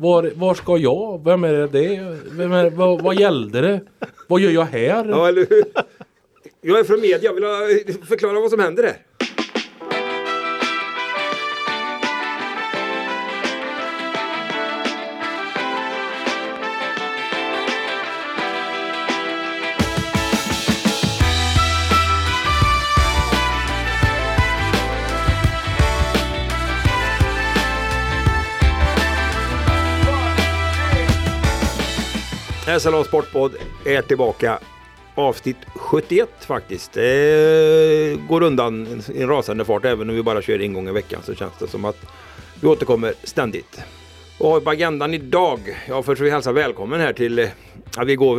Var, var ska jag? Vem är det? Vem är, vad, vad gällde det? Vad gör jag här? Ja, eller hur? Jag är från media, jag vill förklara vad som händer här. SLA Sportpodd är tillbaka. Avsnitt 71 faktiskt. Det går undan i en rasande fart även om vi bara kör en gång i veckan så känns det som att vi återkommer ständigt. Och på agendan idag, ja först vill vi hälsa välkommen här till, ja, vi går,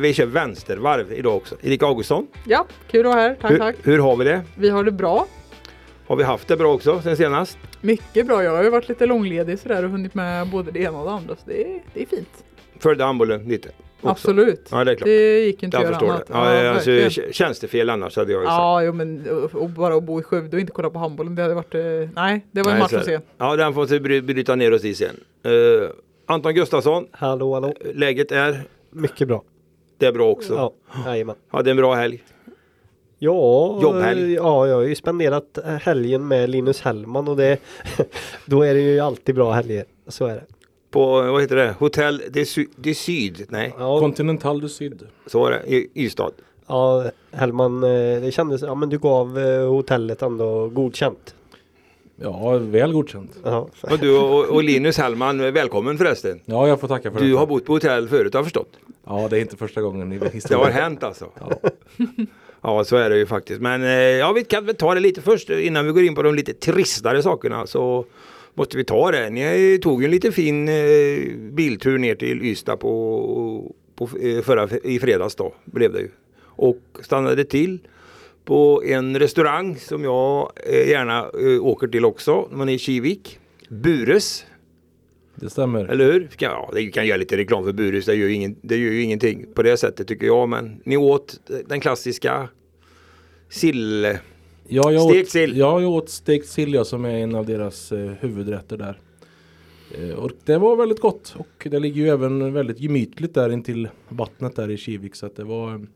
vi kör vänstervarv idag också. Erika Augustsson, Ja, kul att vara här. Tack, hur, tack. hur har vi det? Vi har det bra. Har vi haft det bra också sen senast? Mycket bra. Jag har ju varit lite långledig sådär och hunnit med både det ena och det andra. Så det är, det är fint. Följde handbollen lite? också. Absolut. Ja det är klart. Det gick inte Jag att göra förstår annat. det. Ja, alltså, verkligen. tjänstefel annars hade jag ju sagt. ja jo, men och, bara att bo i Skövde och inte kolla på handbollen. Det hade varit... eh, Nej, det var en Nej, match att se. Ja, den får vi bry- bryta ner oss i sen. Uh, Anton Gustafsson, Hallå, hallå. läget är? Mycket bra. Det är bra också. Ja, jajamän. Hade en bra helg. Ja, Jobbhelg. ja, jag har ju spenderat helgen med Linus Hellman och det, då är det ju alltid bra helger. Så är det. På, vad heter det? Hotell de, Sy- de Syd? Nej, Ja, Continental du Syd. så var det. I Ystad. ja Hellman, eh, det kändes, ja men du gav eh, hotellet ändå godkänt. Ja, väl godkänt. Ja, Och du och, och Linus Hellman, välkommen förresten. Ja, jag får tacka för Du det. har bott på hotell förut har jag förstått. Ja, det är inte första gången i Det har historien. hänt alltså. Ja. Ja, så är det ju faktiskt. Men eh, ja, vi kan väl ta det lite först innan vi går in på de lite tristare sakerna. Så måste vi ta det. Ni tog ju en lite fin eh, biltur ner till Ystad på, på eh, förra, i fredags då, blev det ju. Och stannade till på en restaurang som jag eh, gärna åker till också. Man är i Kivik. Bures, Det stämmer. eller hur? Ja, det kan göra lite reklam för Burus, det gör, ju ingen, det gör ju ingenting på det sättet tycker jag. Men ni åt den klassiska sill... Ja, jag Stekt åt, sill. Ja, jag åt stekt sill ja, som är en av deras eh, huvudrätter där. Eh, och det var väldigt gott och det ligger ju även väldigt gemytligt där intill vattnet där i Kivik så att det var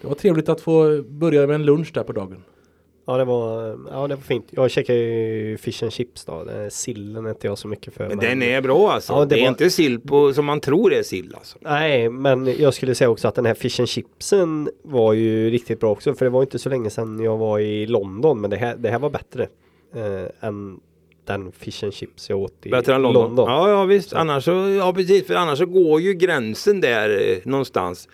det var trevligt att få börja med en lunch där på dagen. Ja, det var, ja det var fint. Jag käkade ju fish and chips då. Sillen inte jag så mycket för. Men den är bra alltså. Ja, det, det är var- inte sill på, som man tror är sill alltså. Nej, men jag skulle säga också att den här fish and chipsen var ju riktigt bra också. För det var inte så länge sedan jag var i London. Men det här, det här var bättre eh, än den fish and chips jag åt i än London. Ja, ja visst. Annars så, ja precis. För annars så går ju gränsen där eh, någonstans.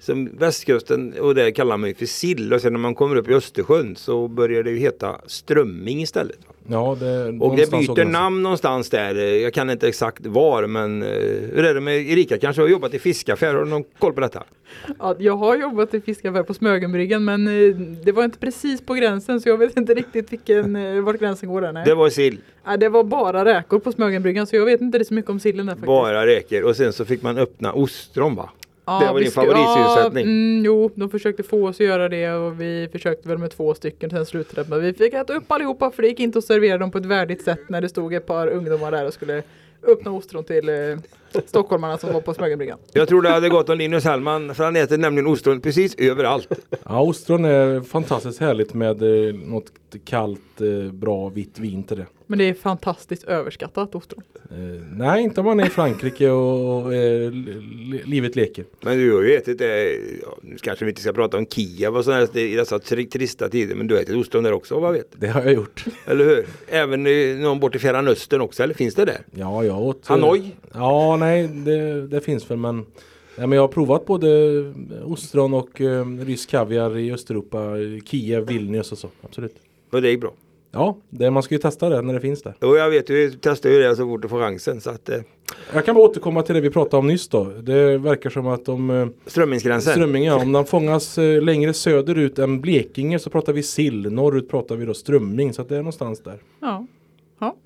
Som västkusten och det kallar man ju för sill. Och sen när man kommer upp i Östersjön så börjar det ju heta strömming istället. Ja, det, Och det byter namn någonstans där. Jag kan inte exakt var men eh, hur är det med Erika kanske har jobbat i fiskaffär? Har du någon koll på detta? Ja, jag har jobbat i fiskaffär på Smögenbryggan men eh, det var inte precis på gränsen så jag vet inte riktigt vilken, eh, vart gränsen går där. Nej. Det var sill, Nej, det var bara räkor på Smögenbryggan så jag vet inte så mycket om sillen där faktiskt. bara räkor och sen så fick man öppna ostron va? Ja, Det var din favoritsysselsättning. Ja, mm, jo, de försökte få oss att göra det och vi försökte väl med två stycken. Sen slutade det med vi fick äta upp allihopa för det gick inte att servera dem på ett värdigt sätt när det stod ett par ungdomar där och skulle öppna ostron till eh, stockholmarna som var på Smögenbryggan. Jag tror det hade gått om Linus Hellman för han äter nämligen ostron precis överallt. Ja, ostron är fantastiskt härligt med eh, något kallt eh, bra vitt vin till det. Men det är fantastiskt överskattat ostron. Eh, nej, inte om man är i Frankrike och, och eh, li- livet leker. Men du har ju ätit det, ja, nu kanske vi inte ska prata om Kiev och sådär i dessa tri- trista tider men du har ätit ostron där också vad vet Det har jag gjort. Eller hur? Även någon bort i Fjärran Östern också eller finns det där? Ja, jag åt... Hanoi? Ja, nej, det, det finns väl men Nej, men jag har provat både ostron och eh, rysk kaviar i Östeuropa, Kiev, Vilnius och så. Absolut. Och det gick bra. Ja, det, man ska ju testa det när det finns där. Och jag vet ju, testar ju det så fort du får chansen så att eh, Jag kan bara återkomma till det vi pratade om nyss då. Det verkar som att om eh, strömmingsgränsen. strömming, ja, om den fångas eh, längre söderut än Blekinge så pratar vi sill. Norrut pratar vi då strömming. Så att det är någonstans där. Ja.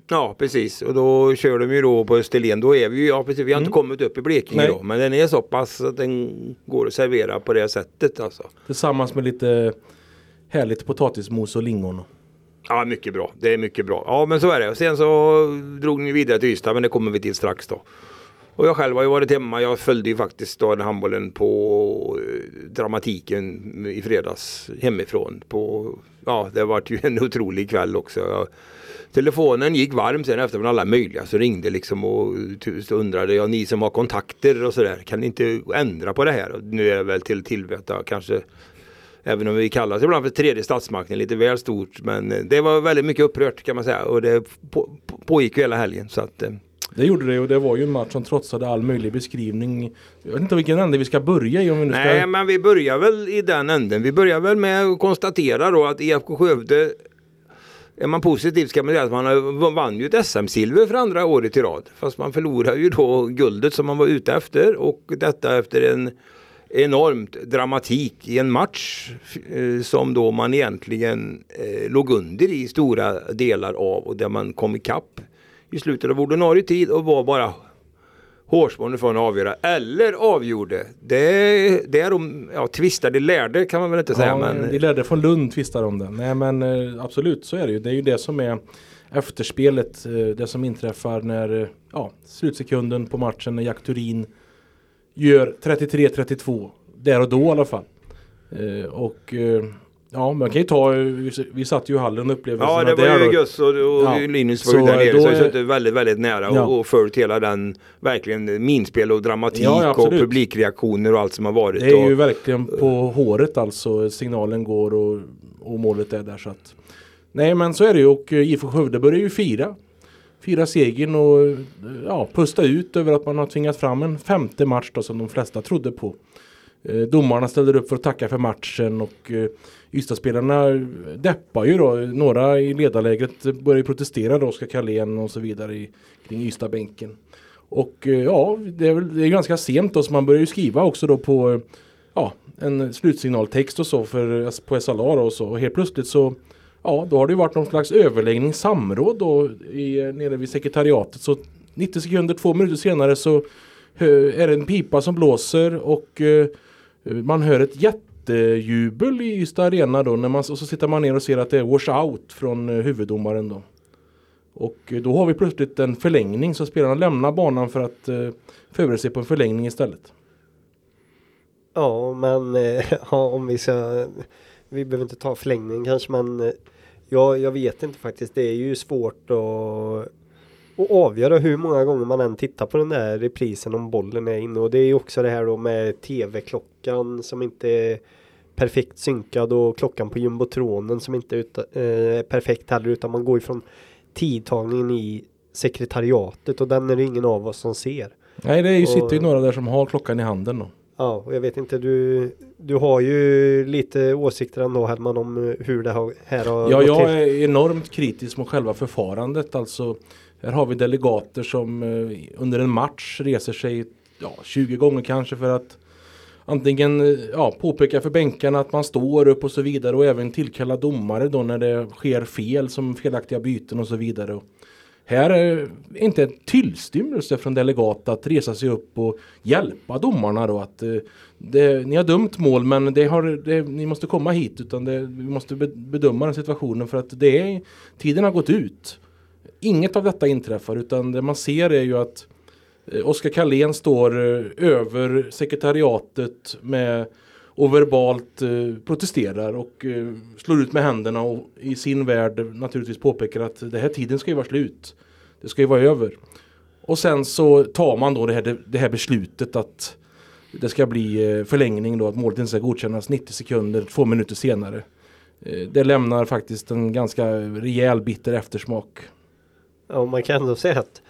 Ja precis och då kör de ju då på Österlen. Då är vi ju, ja precis, vi har inte kommit upp i Blekinge Nej. då. Men den är så pass att den går att servera på det sättet alltså. Tillsammans med lite härligt potatismos och lingon. Ja, mycket bra. Det är mycket bra. Ja, men så är det. Och sen så drog ni vidare till Ystad, men det kommer vi till strax då. Och jag själv har ju varit hemma. Jag följde ju faktiskt då den handbollen på eh, dramatiken i fredags hemifrån. På, ja, det var ju en otrolig kväll också. Jag, telefonen gick varm sen efter alla möjliga så ringde liksom och undrade jag ni som har kontakter och sådär kan ni inte ändra på det här? Och nu är det väl till tillveta kanske Även om vi kallar oss ibland för tredje statsmakten lite väl stort men det var väldigt mycket upprört kan man säga och det på, på, pågick ju hela helgen så att eh, Det gjorde det och det var ju en match som trotsade all möjlig beskrivning. Jag vet inte vilken ände vi ska börja i om vi nu ska... Nej, men vi börjar väl i den änden. Vi börjar väl med att konstatera då att IFK Skövde är man positiv ska man säga att man vann ju ett SM-silver för andra året i rad. Fast man förlorar ju då guldet som man var ute efter och detta efter en enormt dramatik i en match eh, som då man egentligen eh, låg under i stora delar av och där man kom ikapp i slutet av ordinarie tid och var bara hårsmån från att avgöra eller avgjorde. Det, det är de ja, tvistade lärde kan man väl inte säga. Ja, men, Vi lärde från Lund tvistar om det. Nej men eh, absolut så är det ju. Det är ju det som är efterspelet. eh, Det som inträffar när eh, ja, slutsekunden på matchen när Jack Turin gör 33-32. Där och då i alla fall. Och ja man kan ju ta, vi, vi satt ju i hallen och upplevde Ja, det där var ju då. Gus och, och Ja. Linus var ju där nere. Så är- suttit väldigt, väldigt nära Ja. och, och följt hela den verkligen minspel och dramatik Ja, och publikreaktioner och allt som har varit. Det är och, ju verkligen på håret alltså. Signalen går och, och målet är där så att. Nej men så är det ju och IFK Skövde börjar ju fira. Fira segern och ja, pusta ut över att man har tvingat fram en femte match då som de flesta trodde på. Eh, domarna ställer upp för att tacka för matchen och eh, eh, deppar ju då. Några i ledarlägret börjar ju protestera då, Oskar Carlén och så vidare i, kring Ystadbänken. Och eh, ja, det är, väl, det är ganska sent då så man börjar ju skriva också då på ja, en slutsignaltext och så för, på SLA då och så. Och helt plötsligt så Ja, då har det ju varit någon slags överläggning, samråd då i, nere vid sekretariatet. Så 90 sekunder, två minuter senare så är det en pipa som blåser och man hör ett jättejubel i Ystad Arena då. När man, och så sitter man ner och ser att det är wash out från eh, huvuddomaren då. Och eh, då har vi plötsligt en förlängning så spelarna lämnar banan för att eh, förbereda sig på en förlängning istället. Ja, men eh, ja, om vi ska Vi behöver inte ta förlängning kanske men eh, ja, jag vet inte faktiskt. Det är ju svårt att att avgöra hur många gånger man än tittar på den där reprisen om bollen är inne och det är ju också det här då med tv-klockan som inte är perfekt synkad och klockan på jumbotronen som inte är eh, perfekt heller utan man går ifrån tidtagningen i sekretariatet och den är det ingen av oss som ser. Nej, det är ju, Och- sitter ju några där som har klockan i handen då. Ja, och jag vet inte, du, du har ju lite åsikter ändå Hellman om eh, hur det har, här har Ja, jag till. är enormt kritisk mot själva förfarandet. Alltså, här har vi delegater som eh, under en match reser sig ja, 20 gånger kanske för att antingen eh, ja, påpeka för bänkarna att man står upp och så vidare och även tillkalla domare då när det sker fel som felaktiga byten och så vidare. Här är inte en tillstymmelse från delegat att resa sig upp och hjälpa domarna då att eh, det, ni har dömt mål men det har, det, ni måste komma hit utan det, vi måste bedöma den situationen för att det är, tiden har gått ut. Inget av detta inträffar utan det man ser är ju att eh, Oskar Carlén står eh, över sekretariatet med och verbalt eh, protesterar och eh, slår ut med händerna och i sin värld naturligtvis påpekar att det här tiden ska ju vara slut. Det ska ju vara över. Och sen så tar man då det här, det här beslutet att det ska bli eh, förlängning då att målet inte ska godkännas 90 sekunder, två minuter senare. Eh, Det lämnar faktiskt en ganska rejäl bitter eftersmak. Ja, man kan ändå säga att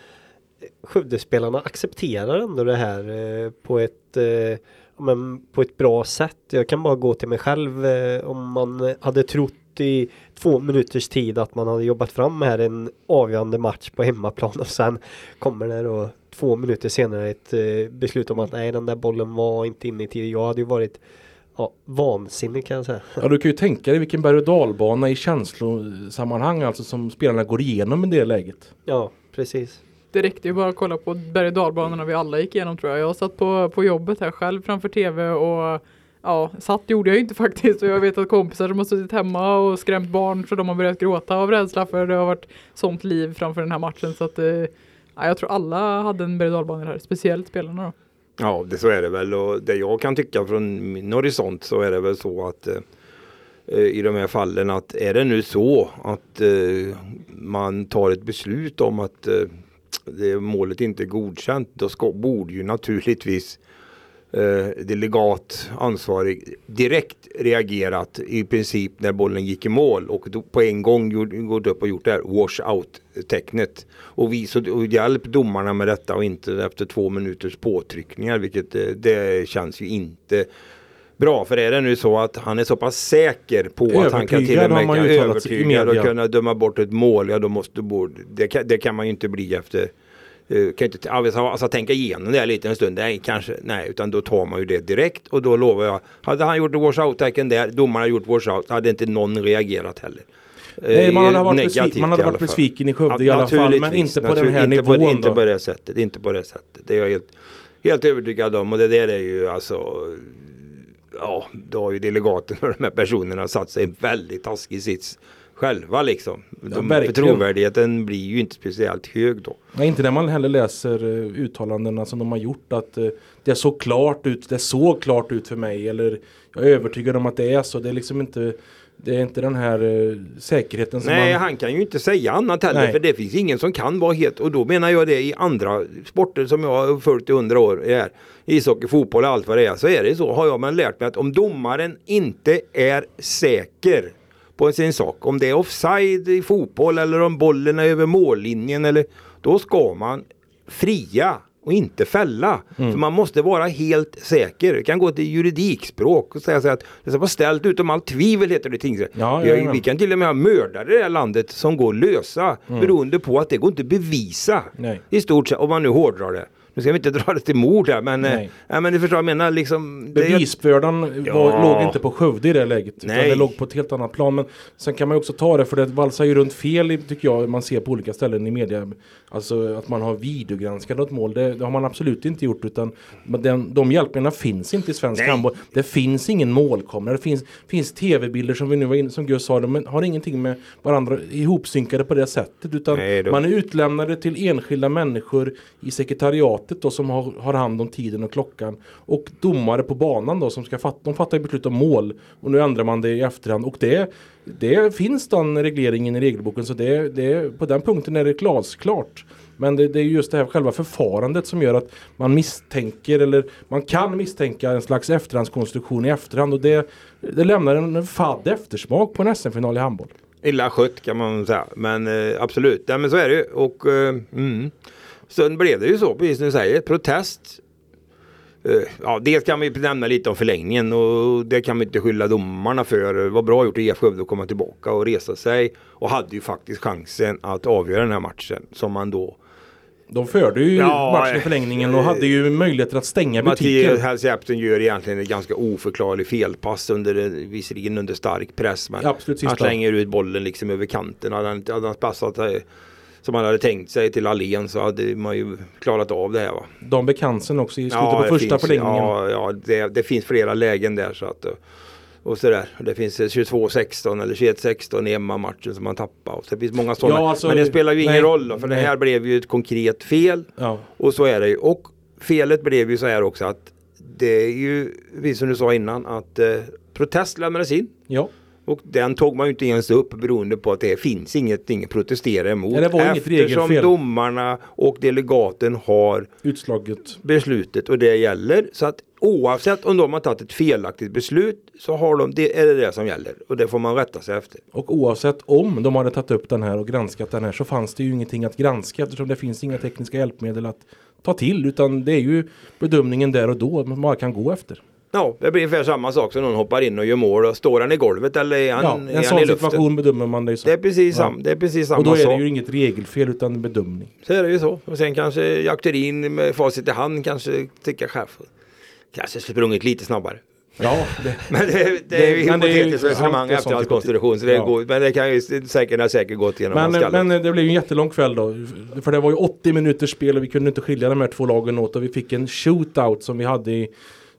eh, Skövdespelarna accepterar ändå det här eh, på ett eh, men på ett bra sätt. Jag kan bara gå till mig själv eh, om man hade trott i två minuters tid att man hade jobbat fram här en avgörande match på hemmaplan och sen kommer det då två minuter senare ett eh, beslut om att nej den där bollen var inte inne i tid. Jag hade ju varit ja, vansinnig kan jag säga. Ja, du kan ju tänka dig vilken berg och dalbana i känslosammanhang alltså som spelarna går igenom i det läget. Ja, precis. Det räckte ju bara att kolla på berg och dalbanorna vi alla gick igenom tror jag. Jag satt på, på jobbet här själv framför tv och Ja, satt gjorde jag ju inte faktiskt och jag vet att kompisar som har suttit hemma och skrämt barn så de har börjat gråta av rädsla för det har varit sånt liv framför den här matchen så att eh, ja, jag tror alla hade en berg och här, speciellt spelarna då. Ja, det så är det väl och det jag kan tycka från min horisont så är det väl så att eh, eh i de här fallen att är det nu så att eh, man tar ett beslut om att eh, det målet inte är godkänt då ska, borde ju naturligtvis eh, delegat ansvarig direkt reagerat i princip när bollen gick i mål. Och då, på en gång gjort, gått upp och gjort det här wash out tecknet och och hjälpt domarna med detta och inte efter två minuters påtryckningar vilket det, det känns ju inte bra. För är det nu så att han är så pass säker på att han kan till och med övertygad och kunna döma bort ett mål, ja då måste det, kan, det kan man ju inte bli efter Uh, kan inte alltså, alltså, tänka igenom det lite en stund. Nej, kanske, nej, utan då tar man ju det direkt och då lovar jag. Hade han gjort washout-tecken där, domarna gjort washout, hade inte någon reagerat heller. Nej, man hade varit, besviken, man hade varit besviken i Skövde i alla fall, men inte på den här inte nivån. På, inte på det sättet, inte på det sättet. Det är jag helt, helt övertygad om och det där är ju alltså Ja, då har ju delegaten och de här personerna satt sig i en väldigt taskig sits själva liksom. De, ja, för trovärdigheten blir ju inte speciellt hög då. Nej, inte när man heller läser uh, uttalandena som de har gjort att uh, det såg klart ut, det såg klart ut för mig eller jag är övertygad om att det är så. Det är liksom inte det är inte den här uh, säkerheten som Nej, man... han kan ju inte säga annat heller. Nej. För det finns ingen som kan vara helt. Och då menar jag det i andra sporter som jag har följt i hundra år. Är ishockey, fotboll och allt vad det är. Så är det så har jag man lärt mig att om domaren inte är säker på sin sak. Om det är offside i fotboll eller om bollen är över mållinjen eller då ska man fria och inte fälla. Mm. För man måste vara helt säker. Det kan gå till juridikspråk och säga så att det ska vara ställt utom allt tvivel heter det i Ja, vi, vi, kan till och med ha mördare i det här landet som går lösa mm. beroende på att det går inte att bevisa. Nej. I stort sett, om man nu hårdrar det. Nu ska vi inte dra det till mord här men, eh, ja, men du förstår jag menar liksom. Bevisbördan ja. låg inte på Skövde i det läget. Nej. Utan det låg på ett helt annat plan. Men sen kan man också ta det för det valsar ju runt fel tycker jag man ser på olika ställen i media. Alltså att man har videogranskat något mål. Det, det har man absolut inte gjort utan den, de hjälpmedlen finns inte i svensk handboll. Det finns ingen målkamera. Det finns, finns tv-bilder som vi nu var inne som Gus sa. De har ingenting med varandra ihopsynkade på det sättet. Utan Nej, man är utlämnade till enskilda människor i sekretariat sekretariatet då som har, har hand om tiden och klockan och domare på banan då som ska fatta, de fattar beslut om mål och nu ändrar man det i efterhand och det, det finns den regleringen i regelboken så det, det, på den punkten är det glasklart. Men det, det, är just det här själva förfarandet som gör att man misstänker eller man kan misstänka en slags efterhandskonstruktion i efterhand och det, det lämnar en fadd eftersmak på en SM-final i handboll. Illa skött kan man säga men eh, absolut, ja, men så är det ju och eh, mm. Sen blev det ju så, precis som du säger, protest. Uh, ja, dels kan vi nämna lite om förlängningen och det kan vi inte skylla domarna för. Det var bra gjort IF Skövde att komma tillbaka och resa sig och hade ju faktiskt chansen att avgöra den här matchen som man då de förde ju ja, matchen i förlängningen och hade ju möjligheter att stänga butiken. Mattias Hellsjäpten gör egentligen ett ganska oförklarlig felpass under, visserligen under stark press. Men Absolut han slänger ut bollen liksom över kanten. Hade han, hade han passat eh, som man hade tänkt sig till Allén så hade man ju klarat av det här. Va? De bekansen också i slutet ja, på första finns, förlängningen. Ja, ja det, det, finns flera lägen där. så att och sådär. Det finns 22-16 eller 21-16 i Emma-matchen som man tappar. Och så det finns många sådana. Ja, alltså, Men det spelar ju ingen nej, roll då, för nej. det här blev ju ett konkret fel. Ja. Och så är det ju. Och felet blev ju så här också att det är ju, som du sa innan, att eh, protest lämnades in. Ja. Och den tog man ju inte ens upp beroende på att det finns inget, inget protestera emot. det var Eftersom inget domarna och delegaten har Utslaget. beslutet och det gäller. Så att oavsett om de har tagit ett felaktigt beslut så har de, det är det det som gäller. Och det får man rätta sig efter. Och oavsett om de hade tagit upp den här och granskat den här så fanns det ju ingenting att granska eftersom det finns inga tekniska hjälpmedel att ta till. Utan det är ju bedömningen där och då man kan gå efter. Ja, det blir ungefär samma sak som någon hoppar in och gör mål. Och står han i golvet eller är han, ja, är en sån i luften? situation bedömer man det så. Det är precis, ja. sam, det är precis samma sak. Och då är det ju inget regelfel utan bedömning. Så är det ju så. Och sen kanske Jakterin med facit i hand kanske tycker själv. Kanske sprungit lite snabbare. Ja, det, men det, det är ju hypotetiskt resonemang efter all konstitution. Så det ja. går, men det kan ju säkert, säkert gått genom men, men det blev en jättelång kväll då. För det var ju 80 minuters spel och vi kunde inte skilja de här två lagen åt. Och vi fick en shootout som vi hade i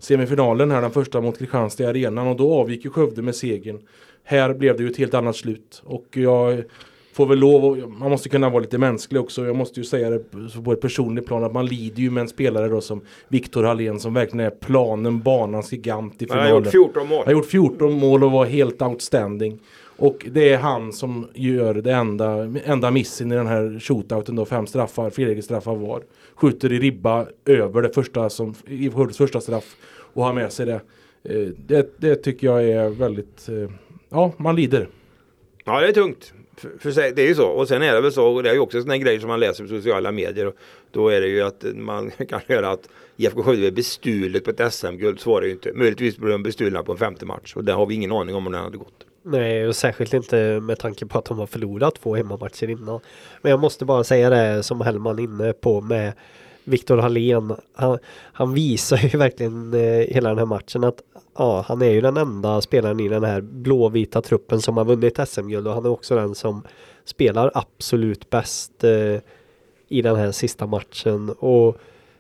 semifinalen här, den första mot Kristianstad i arenan och då avgick ju Skövde med segern. Här blev det ju ett helt annat slut och jag får väl lov och man måste kunna vara lite mänsklig också. Jag måste ju säga det på ett personligt plan att man lider ju med en spelare då som Viktor Hallén som verkligen är planen, banans gigant i Han har finalen. gjort 14 mål. Han har gjort 14 mål och var helt outstanding. Och det är han som gör det enda, enda missen i den här shootouten då, fem straffar, Fredriks straffar var. Skjuter i ribba över det första som, i första straff och har med sig det. Eh, Det, det tycker jag är väldigt, eh, ja man lider. Ja det är tungt. För, för sig, det är ju så. Och sen är det väl så, och det är ju också sådana grejer som man läser på sociala medier. Och då är det ju att man kan höra att IFK Skövde är bestulet på ett SM-guld. Så var det ju inte. Möjligtvis blev de bestulna på en femte match. Och det har vi ingen aning om om den hade gått. Nej, och särskilt inte med tanke på att de har förlorat två hemmamatcher innan. Men jag måste bara säga det som Hellman inne på med Viktor Hallén. Han, han visar ju verkligen eh, hela den här matchen att ja, han är ju den enda spelaren i den här blåvita truppen som har vunnit SM-guld och han är också den som spelar absolut bäst eh, i den här sista matchen. Och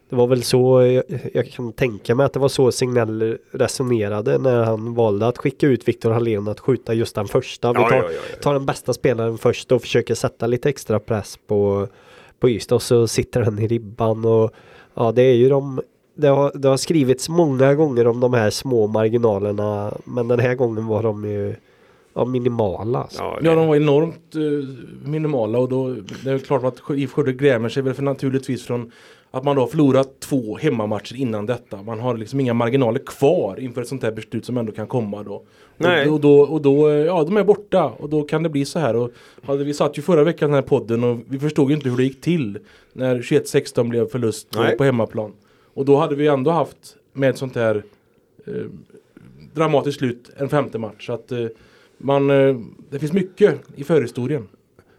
det var väl så jag, jag kan tänka mig att det var så Signell resonerade när han valde att skicka ut Viktor Hallén att skjuta just den första. Vi tar, ja, ja, ja. tar den bästa spelaren först och försöker sätta lite extra press på, på Ystad och så sitter den i ribban och ja det är ju de det har, det har skrivits många gånger om de här små marginalerna men den här gången var de ju ja, minimala. Alltså. Ja, Ja de var enormt eh, minimala och då det är klart att IFK Skövde grämer sig väl för naturligtvis från att man då har förlorat två hemmamatcher innan detta. Man har liksom inga marginaler kvar inför ett sånt här beslut som ändå kan komma då. Nej. Och, och, då, och då, eh, ja de är borta och då kan det bli så här. Och hade vi satt ju förra veckan den här podden och vi förstod ju inte hur det gick till när 21-16 blev förlust på, på hemmaplan. Och då hade vi ändå haft med ett sånt här eh, dramatiskt slut en femte match. Så att eh, man, eh, det finns mycket i förhistorien.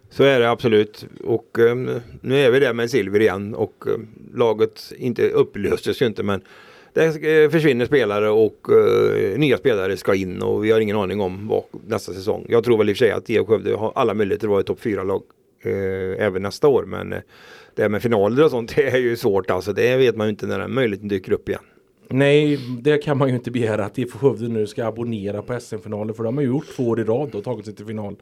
Så är det absolut. Och um, nu är vi där med silver igen. Och um, laget inte upplöstes ju inte men det eh, försvinner spelare och uh, nya spelare ska in och vi har ingen aning om vad nästa säsong. Jag tror väl i och för sig att IFK Skövde har alla möjligheter att vara ett topp 4-lag uh, även nästa år. Men uh, det här med finaler och sånt det är ju svårt alltså. Det vet man ju inte när den möjligheten dyker upp igen. Nej, det kan man ju inte begära att IFK Skövde nu ska abonnera på SM-finaler för de har ju gjort två år i rad och tagit sig till final.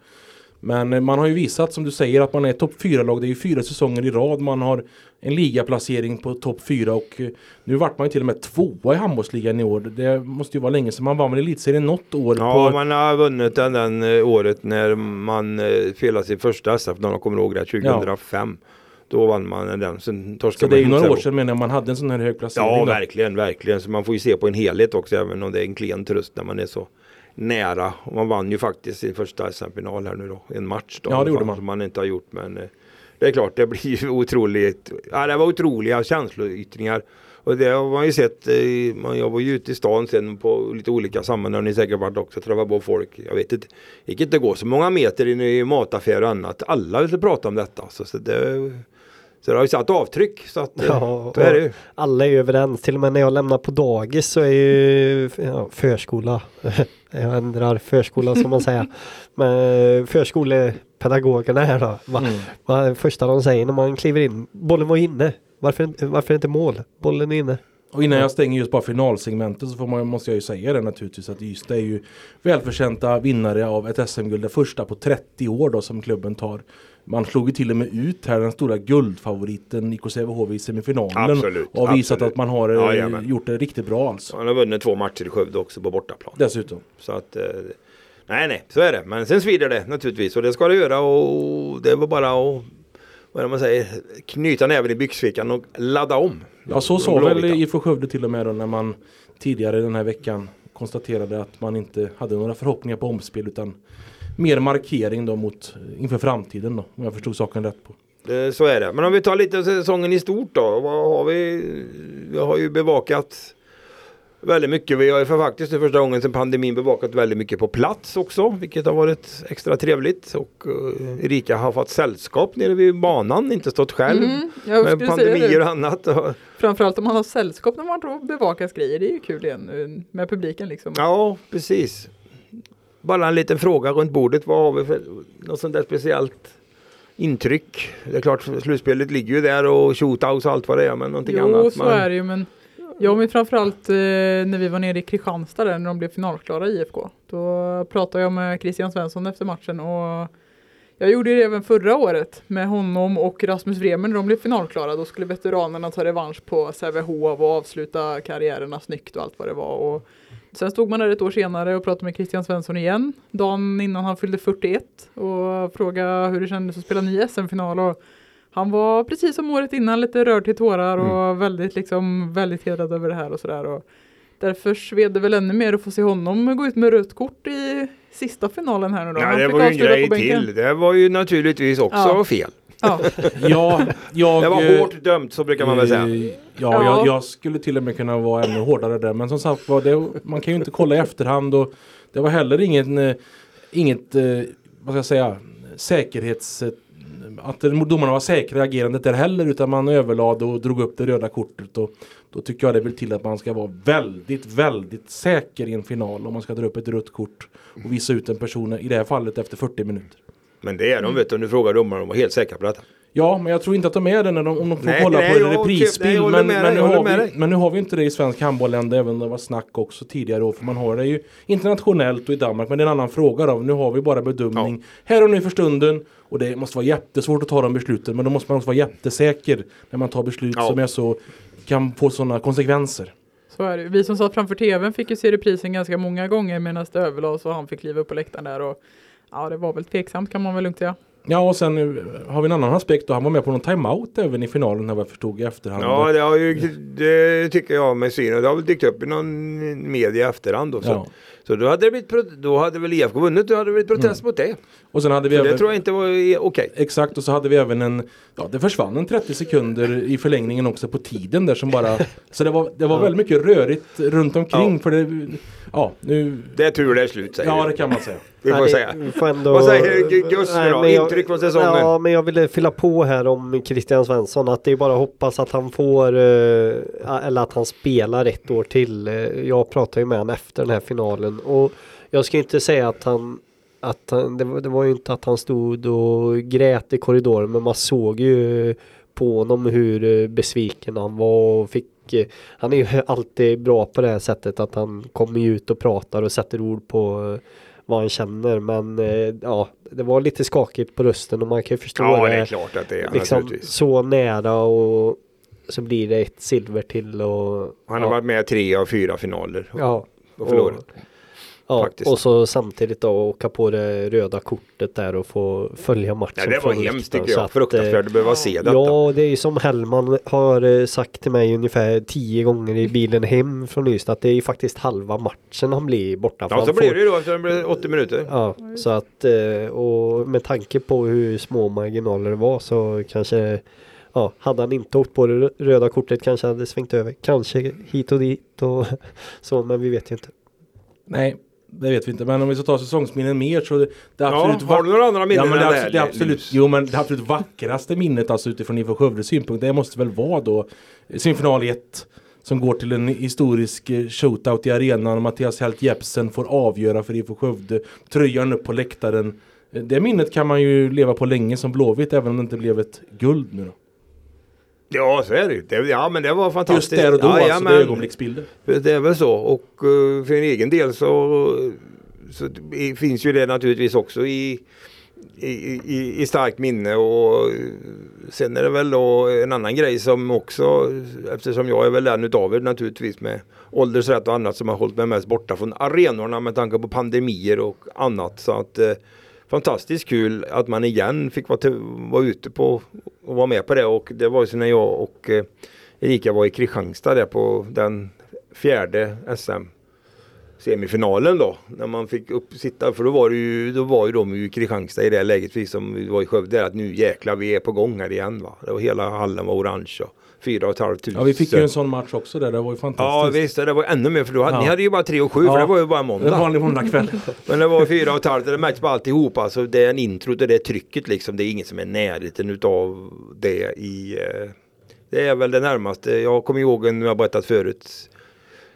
Men eh, man har ju visat som du säger att man är topp 4-lag. Det är ju fyra säsonger i rad. Man har en ligaplacering på topp 4 och eh, nu vart man ju till och med tvåa i handbollsligan i år. Det måste ju vara länge sedan man vann väl elitserien något år. Ja, på, man har vunnit den, den eh, året när man spelade sin första SF, om jag kommer ihåg det, 2005. Då vann man den. Sen så torskade det är ju några år sedan menar man hade en sån här hög placering. Ja, då. verkligen, verkligen. Så man får ju se på en helhet också, även om det är en klen tröst när man är så nära. Och man vann ju faktiskt sin första SM-final här nu då, en match då. Ja, det gjorde man. Som man inte har gjort, men eh, det är klart, det blir otroligt. Ja, det var otroliga känsloyttringar. Och det har man ju sett, eh, man, jag var ju ute i stan sen på lite olika sammanhang, ni säkert varit också, träffade på folk. Jag vet inte, det gick inte gå så många meter in i mataffärer och annat. Alla ville prata om detta. Så, så det, så det har ju satt avtryck. Så att, eh, Ja, så är det. Alla är överens. Till och med när jag lämnar på dagis så är ju ja, förskola. jag ändrar förskola som man säger. Men förskolepedagogerna här då. Va, Mm. det första de säger när man kliver in? Bollen var inne. Varför, inte- varför inte mål? Bollen är inne. Och innan jag stänger just bara finalsegmentet så får man, måste jag ju säga det naturligtvis att Ystad är ju välförtjänta vinnare av ett SM-guld. Det första på 30 år då som klubben tar. Man slog ju till och med ut här den stora guldfavoriten IK Sävehof i semifinalen. Absolut, och har visat absolut. att man har eh, Jajamän. gjort det riktigt bra alltså. Han har vunnit två matcher i Skövde också på bortaplan. Dessutom. Så att, eh, nej nej, så är det. Men sen svider det naturligtvis och det ska det göra och det var bara att, vad man säger, knyta näven i byxfickan och ladda om. Ja så sa väl. IFK Skövde till och med då när man tidigare den här veckan konstaterade att man inte hade några förhoppningar på omspel utan mer markering då mot inför framtiden då om jag förstod saken rätt på. Eh, Så är det. Men om vi tar lite säsongen i stort då. Vad har vi? Vi har ju bevakat väldigt mycket. Vi har ju för faktiskt för första gången sedan pandemin bevakat väldigt mycket på plats också. Vilket har varit extra trevligt. Och uh, Erika har fått sällskap nere vid banan. Inte stått själv. Mm, Med pandemier och annat. Framförallt om man har sällskap när man då bevakas grejer. Det är ju kul igen eh, med publiken liksom. Ja, precis. Bara en liten fråga runt bordet. Vad har vi för något sånt där speciellt intryck? Det är klart, slutspelet ligger ju där och shootouts och allt vad det är. Men någonting Jo, annat. så man- är det ju men Ja men framförallt eh, när vi var nere i Kristianstad där när de blev finalklara i IFK. Då pratade jag med Christian Svensson efter matchen och jag gjorde det även förra året med honom och Rasmus Vremen när de blev finalklara. Då skulle veteranerna ta revansch på Sävehof och avsluta karriärerna snyggt och allt vad det var. Och sen stod man där ett år senare och pratade med Christian Svensson igen. Dagen innan han fyllde 41 och frågade hur det kändes att spela ny SM-final. Och han var precis som året innan lite rörd till tårar och Mm. väldigt, liksom, väldigt hedrad över det här och sådär. Och Därför sved det väl ännu mer att få se honom gå ut med rött kort i sista finalen här nu då. Ja, Han det var ju en grej till. Det var ju naturligtvis också Ja. fel. Ja, Ja, jag... Det var hårt dömt så brukar man väl säga. eh, Ja, Ja. Jag, jag skulle till och med kunna vara ännu hårdare där. Men som sagt var, man kan ju inte kolla i efterhand. Och det var heller ingen, eh, inget, eh, vad ska jag säga, säkerhets... Att domarna var säkra i agerandet där heller. Utan man överlade och drog upp det röda kortet. Och då tycker jag det vill till att man ska vara väldigt, väldigt säker i en final. Om man ska dra upp ett rött kort och visa ut en person, i det här fallet efter 40 minuter. Men det är de vet du, om du frågar domarna, de var helt säkra på detta. Ja, men jag tror inte att de är det när de, om de får Nej, kolla nej, på nej, reprisbild. håller Men, men, nu har vi, men nu har vi inte det i svensk handboll än, även om det var snack också tidigare. år, För man har det ju internationellt och i Danmark. Men det är en annan fråga då. Nu har vi bara bedömning här och nu för stunden. Och det måste vara jättesvårt att ta de besluten. Men då måste man också vara jättesäker när man tar beslut Ja. som är så kan få sådana konsekvenser. så är det. Vi som satt framför tvn fick ju se reprisen ganska många gånger medan det överlades och han fick kliva upp på läktaren där. Och, ja, det var väl tveksamt kan man väl lugnt säga. Ja, och sen eh, har vi en annan aspekt. Och han var med på någon timeout även i finalen här vad jag förstod i efterhand. Ja, det, har ju, det tycker jag med syn. Och det har väl dykt upp i någon media i efterhand. Då, så, Ja. så då hade, det blivit, då hade väl IFK vunnit, då hade det blivit protest mot det. Och sen hade vi Så det även... tror jag inte var okej. Exakt och så hade vi även en, ja det försvann en 30 sekunder i förlängningen också på tiden där som bara, så det var, det var väldigt mycket rörigt runt omkring Ja. för det, ja nu, Det är tur det är slut säger ja det kan man säga. Vi får Nej, säga. vi får ändå- Vad säger Gu- Gus nu Nej, då? men jag- Intryck från säsongen? Ja, men jag ville fylla på här om Christian Svensson. Att det är bara att hoppas att han får, eh, eller att han spelar ett år till. Eh, Jag pratade ju med honom efter den här finalen. Och jag ska inte säga att han, att han det, var, det var ju inte att han stod och grät i korridoren. Men man såg ju på honom hur eh, besviken han var och fick han är ju alltid bra på det här sättet att han kommer ut och pratar och sätter ord på vad han känner men eh, ja det var lite skakigt på rösten och man kan ju förstå Ja, det det. är klart att det är liksom så nära och så blir det ett silver till och Han har ja, varit med i tre av fyra finaler ja, och förlorat. Ja, faktiskt. och så samtidigt då åka på det röda kortet där och få följa matchen. Ja, det var hemskt tycker jag. att, Fruktansvärt att behöva se detta. Ja, det är ju som Hellman har eh, sagt till mig ungefär tio gånger i bilen hem från Ystad att det är ju faktiskt halva matchen han blir borta. Ja, så blir får- det ju då efter det blir 80 minuter. Ja, så att eh, och med tanke på hur små marginaler det var så kanske Ja, hade han inte åkt på det röda kortet kanske hade svängt över. Kanske hit och dit och så, men vi vet ju inte. Nej, det vet vi inte. Men om vi ska ta säsongsminnen mer så det, det Ja, absolut har du några andra minnen Ja, men det, än det absolut, jo, men det absolut vackraste minnet alltså utifrån IFK Skövdes synpunkt det måste väl vara då semifinal 1 som går till en historisk eh, shootout i arenan. Mattias Helt Jepsen får avgöra för IFK Skövde. Tröjan upp på läktaren. Eh, Det minnet kan man ju leva på länge som Blåvitt även om det inte blev ett guld nu då. Ja, så är det ju. Ja, men det var Just fantastiskt. där och då ja, alltså, men- ögonblicksbilder. Det är väl så och eh, för en egen del så, så finns ju det naturligtvis också i, i, i, i starkt minne och eh, sen är det väl då en annan grej som också eftersom jag är väl en utav er naturligtvis med åldersrätt och annat som har hållit mig mest borta från arenorna med tanke på pandemier och annat så att eh, fantastiskt kul att man igen fick vara, till, vara ute på och vara med på det och det var ju så när jag och eh, Erika var i Kristianstad där på den fjärde SM semifinalen då. När man fick upp sitta, för då var det ju, då var ju de i Kristianstad i det läget, vi som var i Skövde, att nu jäklar vi är på gång här igen va. Det var hela hallen var orange och fyra och ett halvt tusen. Ja vi fick ju en sån match också där, det var ju Ja fantastiskt. visst, det var ännu mer för då hade, Ja. ni hade ju bara tre och sju Ja. för det var ju bara En måndag. vanlig måndagkväll. Men det var fyra och ett halvt, det märks på alltihop alltså. Det är en intro det är trycket liksom. Det är ingen som är närheten utav det i... Eh, det är väl det närmaste. Jag kommer ihåg, en, jag berättat förut,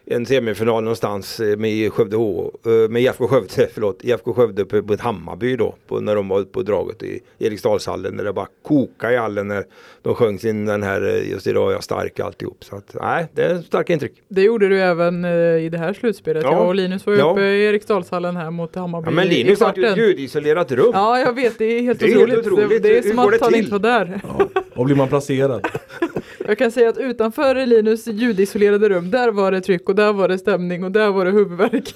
en semifinal någonstans eh, med Skövde H, eh, med IFK Skövde, förlåt, IFK Skövde uppe på ett Hammarby då, på, när de var på draget i Eriksdalshallen, när det bara kokade i hallen när de sjöng sin den här eh, Just idag är jag stark alltihop. Så att, nej, det är starka intryck. Det gjorde du även i det här slutspelet. Ja. Jag och Linus var Ja. uppe i Eriksdalshallen här mot Hammarby Ja, men Linus har ju ett ljudisolerat rum. Ja, jag vet. Det är helt Det är helt otroligt. otroligt. Det, är som att han inte var där. Ja. Och blir man placerad? Jag kan säga att utanför Linus ljudisolerade rum, där var det tryck och där var det stämning och där var det huvudvärk.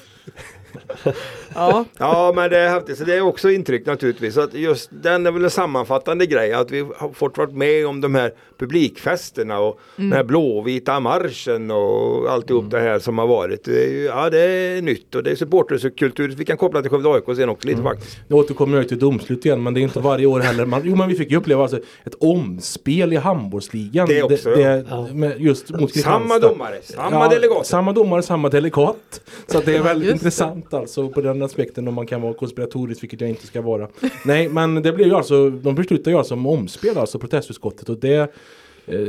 ja, Ja men det är häftigt, så det är också intryck naturligtvis. Att just den är väl en sammanfattande grej att vi har fått varit med om de här publikfesterna och den här blåvita marschen och alltihop det här som har varit. Det är, ja det är nytt och det är supporterkultur vi kan koppla till Skövde AIK sen också lite faktiskt. Nu återkommer jag till domslut igen men det är inte varje år heller. Man, jo men vi fick ju uppleva alltså ett omspel i handbollsligan. Det också, det, ja. med, just mot Samma domare, samma delegat. Samma domare, samma delegat. Så det är väldigt det. Intressant alltså på den aspekten om man kan vara konspiratorisk, vilket jag inte ska vara. Nej, men det blev ju alltså, de beslutar ju alltså om omspel, alltså protestutskottet och det eh,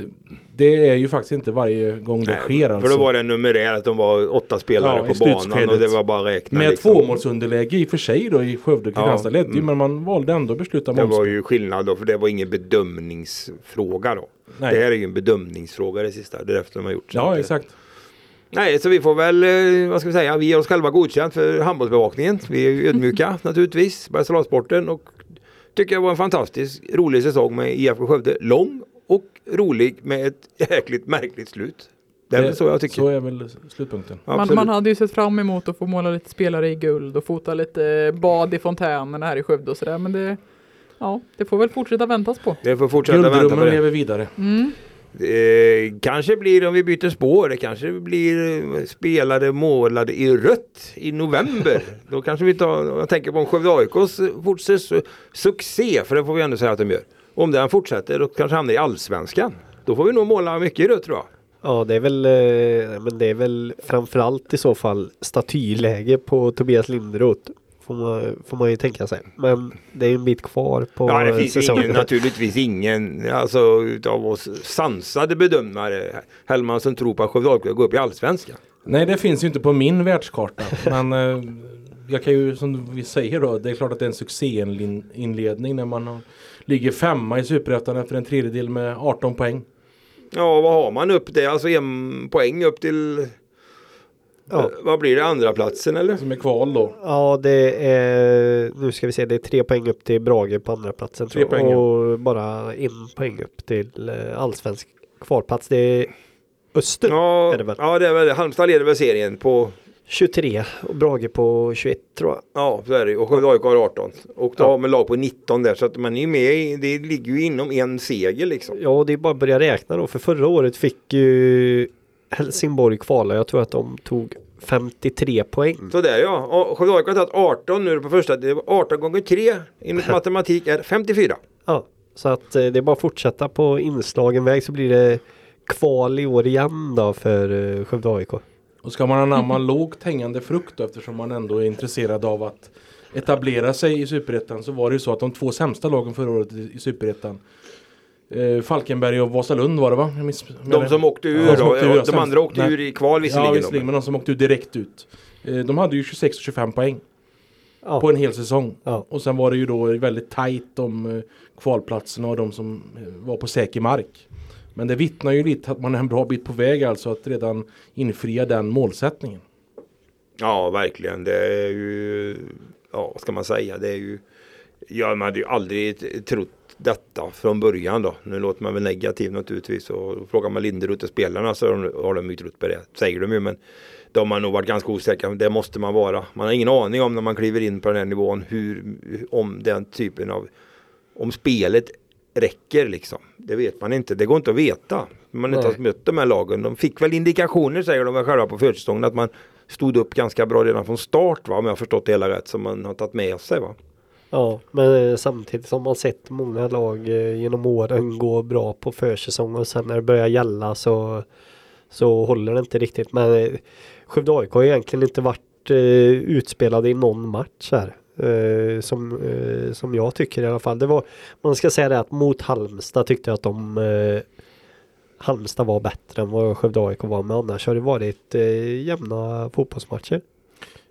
det är ju faktiskt inte varje gång det sker alltså. För då var det att de var åtta spelare Ja, på banan och det var bara räkna. Med liksom. tvåmålsunderläge i och för sig då i Skövde och Kristianstad Ja, ledde mm. men man valde ändå att besluta om Det var ju skillnad då för det var ingen bedömningsfråga då. Nej. Det här är ju en bedömningsfråga det sista. Det är därför de har gjort så. Ja exakt. Nej, så vi får väl, eh, vad ska vi säga, vi ger oss själva godkänt för handbollsbevakningen. Vi är ju ödmjuka naturligtvis, Bergslagssporten och tycker det var en fantastisk rolig säsong med IFK Skövde. Lång och rolig med ett jäkligt märkligt slut. Det är väl så jag tycker. Så är väl slutpunkten. man, man hade ju sett fram emot att få måla lite spelare i guld och fota lite bad i fontänerna här i Skövde och sådär. Men det, ja, det får väl fortsätta väntas på. Det får fortsätta vänta på Gulddrömmen det. lever vidare. Mm. Eh, kanske blir om vi byter spår, det kanske blir eh, spelare målade i rött i november. Då kanske vi tar, jag tänker på en Skövde AIKs fortsatt su- succé, för det får vi ändå säga att de gör. Om den fortsätter och kanske hamnar i allsvenskan. Då får vi nog måla mycket i rött tror jag. Ja det är väl, eh, men det är väl framförallt i så fall statyläge på Tobias Linderoth. Får man, får man ju tänka sig. Men det är en bit kvar på Ja, det finns säsongen. ingen, naturligtvis ingen alltså, utav oss sansade bedömare, Hellman som tror på att Skövde AIK går upp i allsvenskan. Nej det finns ju inte på min världskarta. men eh, jag kan ju som vi säger då. Det är klart att det är en succéinledning när man har, ligger femma i Superettan efter en tredjedel med 18 poäng. Ja, vad har man upp det? Alltså en poäng upp till, Ja. eh, vad blir det, andra platsen eller? Som är kval då. Ja det är, nu ska vi se, det är tre poäng upp till Brage på andra platsen Tre tror jag. poäng, ja. Och bara en poäng upp till eh, allsvensk kvalplats. Det är Öster Ja, är det väl? ja det är väl. Halmstad leder väl serien på, 23 och Brage på 21 tror jag. ja så är det. Och Skövde AIK har 18. Och då Ja. har man lag på 19 där så att man är ju med i, det ligger ju inom en seger liksom. Ja, och det är bara att börja räkna då. För förra året fick ju Helsingborg kvala. Jag tror att de tog 53 poäng. Så där ja. Och Skövde AIK har tagit 18 nu på första. Det var 18 gånger 3 enligt matematik är 54. Ja, så att eh, det är bara att fortsätta på inslagen väg så blir det kval i år igen då för eh, Skövde AIK. Och ska man anamma lågt hängande frukt då, eftersom man ändå är intresserad av att etablera sig i Superettan så var det ju så att de två sämsta lagen förra året i, i Superettan eh, Falkenberg och Vasalund var det va? Jag miss, De som åkte ur Ja, då. åkte ur, de andra åkte Nej. ur i kval visserligen. Ja visserligen, men- de som åkte ut direkt ut. Eh, de hade ju 26 och 25 poäng Ja. på en hel säsong. Ja. Och sen var det ju då väldigt tajt om eh, kvalplatserna och de som eh, var på säker mark. Men det vittnar ju lite att man är en bra bit på väg alltså att redan infria den målsättningen. Ja, verkligen. Det är ju, ja, vad ska man säga, det är ju, ja, man hade ju aldrig trott detta från början då. Nu låter man väl negativ naturligtvis och frågar man Linderoth och spelarna så har de, har ju trott på det, säger de ju, men de har nog varit ganska osäkra. Det måste man vara. Man har ingen aning om när man kliver in på den här nivån hur, om den typen av, om spelet räcker liksom. Det vet man inte. Det går inte att veta. Man inte Nej. har mött de här lagen. De fick väl indikationer säger de själva på försäsongen att man stod upp ganska bra redan från start va? Om jag har förstått det hela rätt som man har tagit med sig va. Ja, men eh, samtidigt som man sett många lag eh, genom åren gå bra på försäsong och sen när det börjar gälla så så håller det inte riktigt. Men eh, Skövde AIK har egentligen inte varit utspelade i någon match här. Som, som jag tycker i alla fall. Det var, man ska säga det att mot Halmstad tyckte jag att de Halmstad var bättre än vad Skövde AIK var. Men annars har det varit jämna fotbollsmatcher.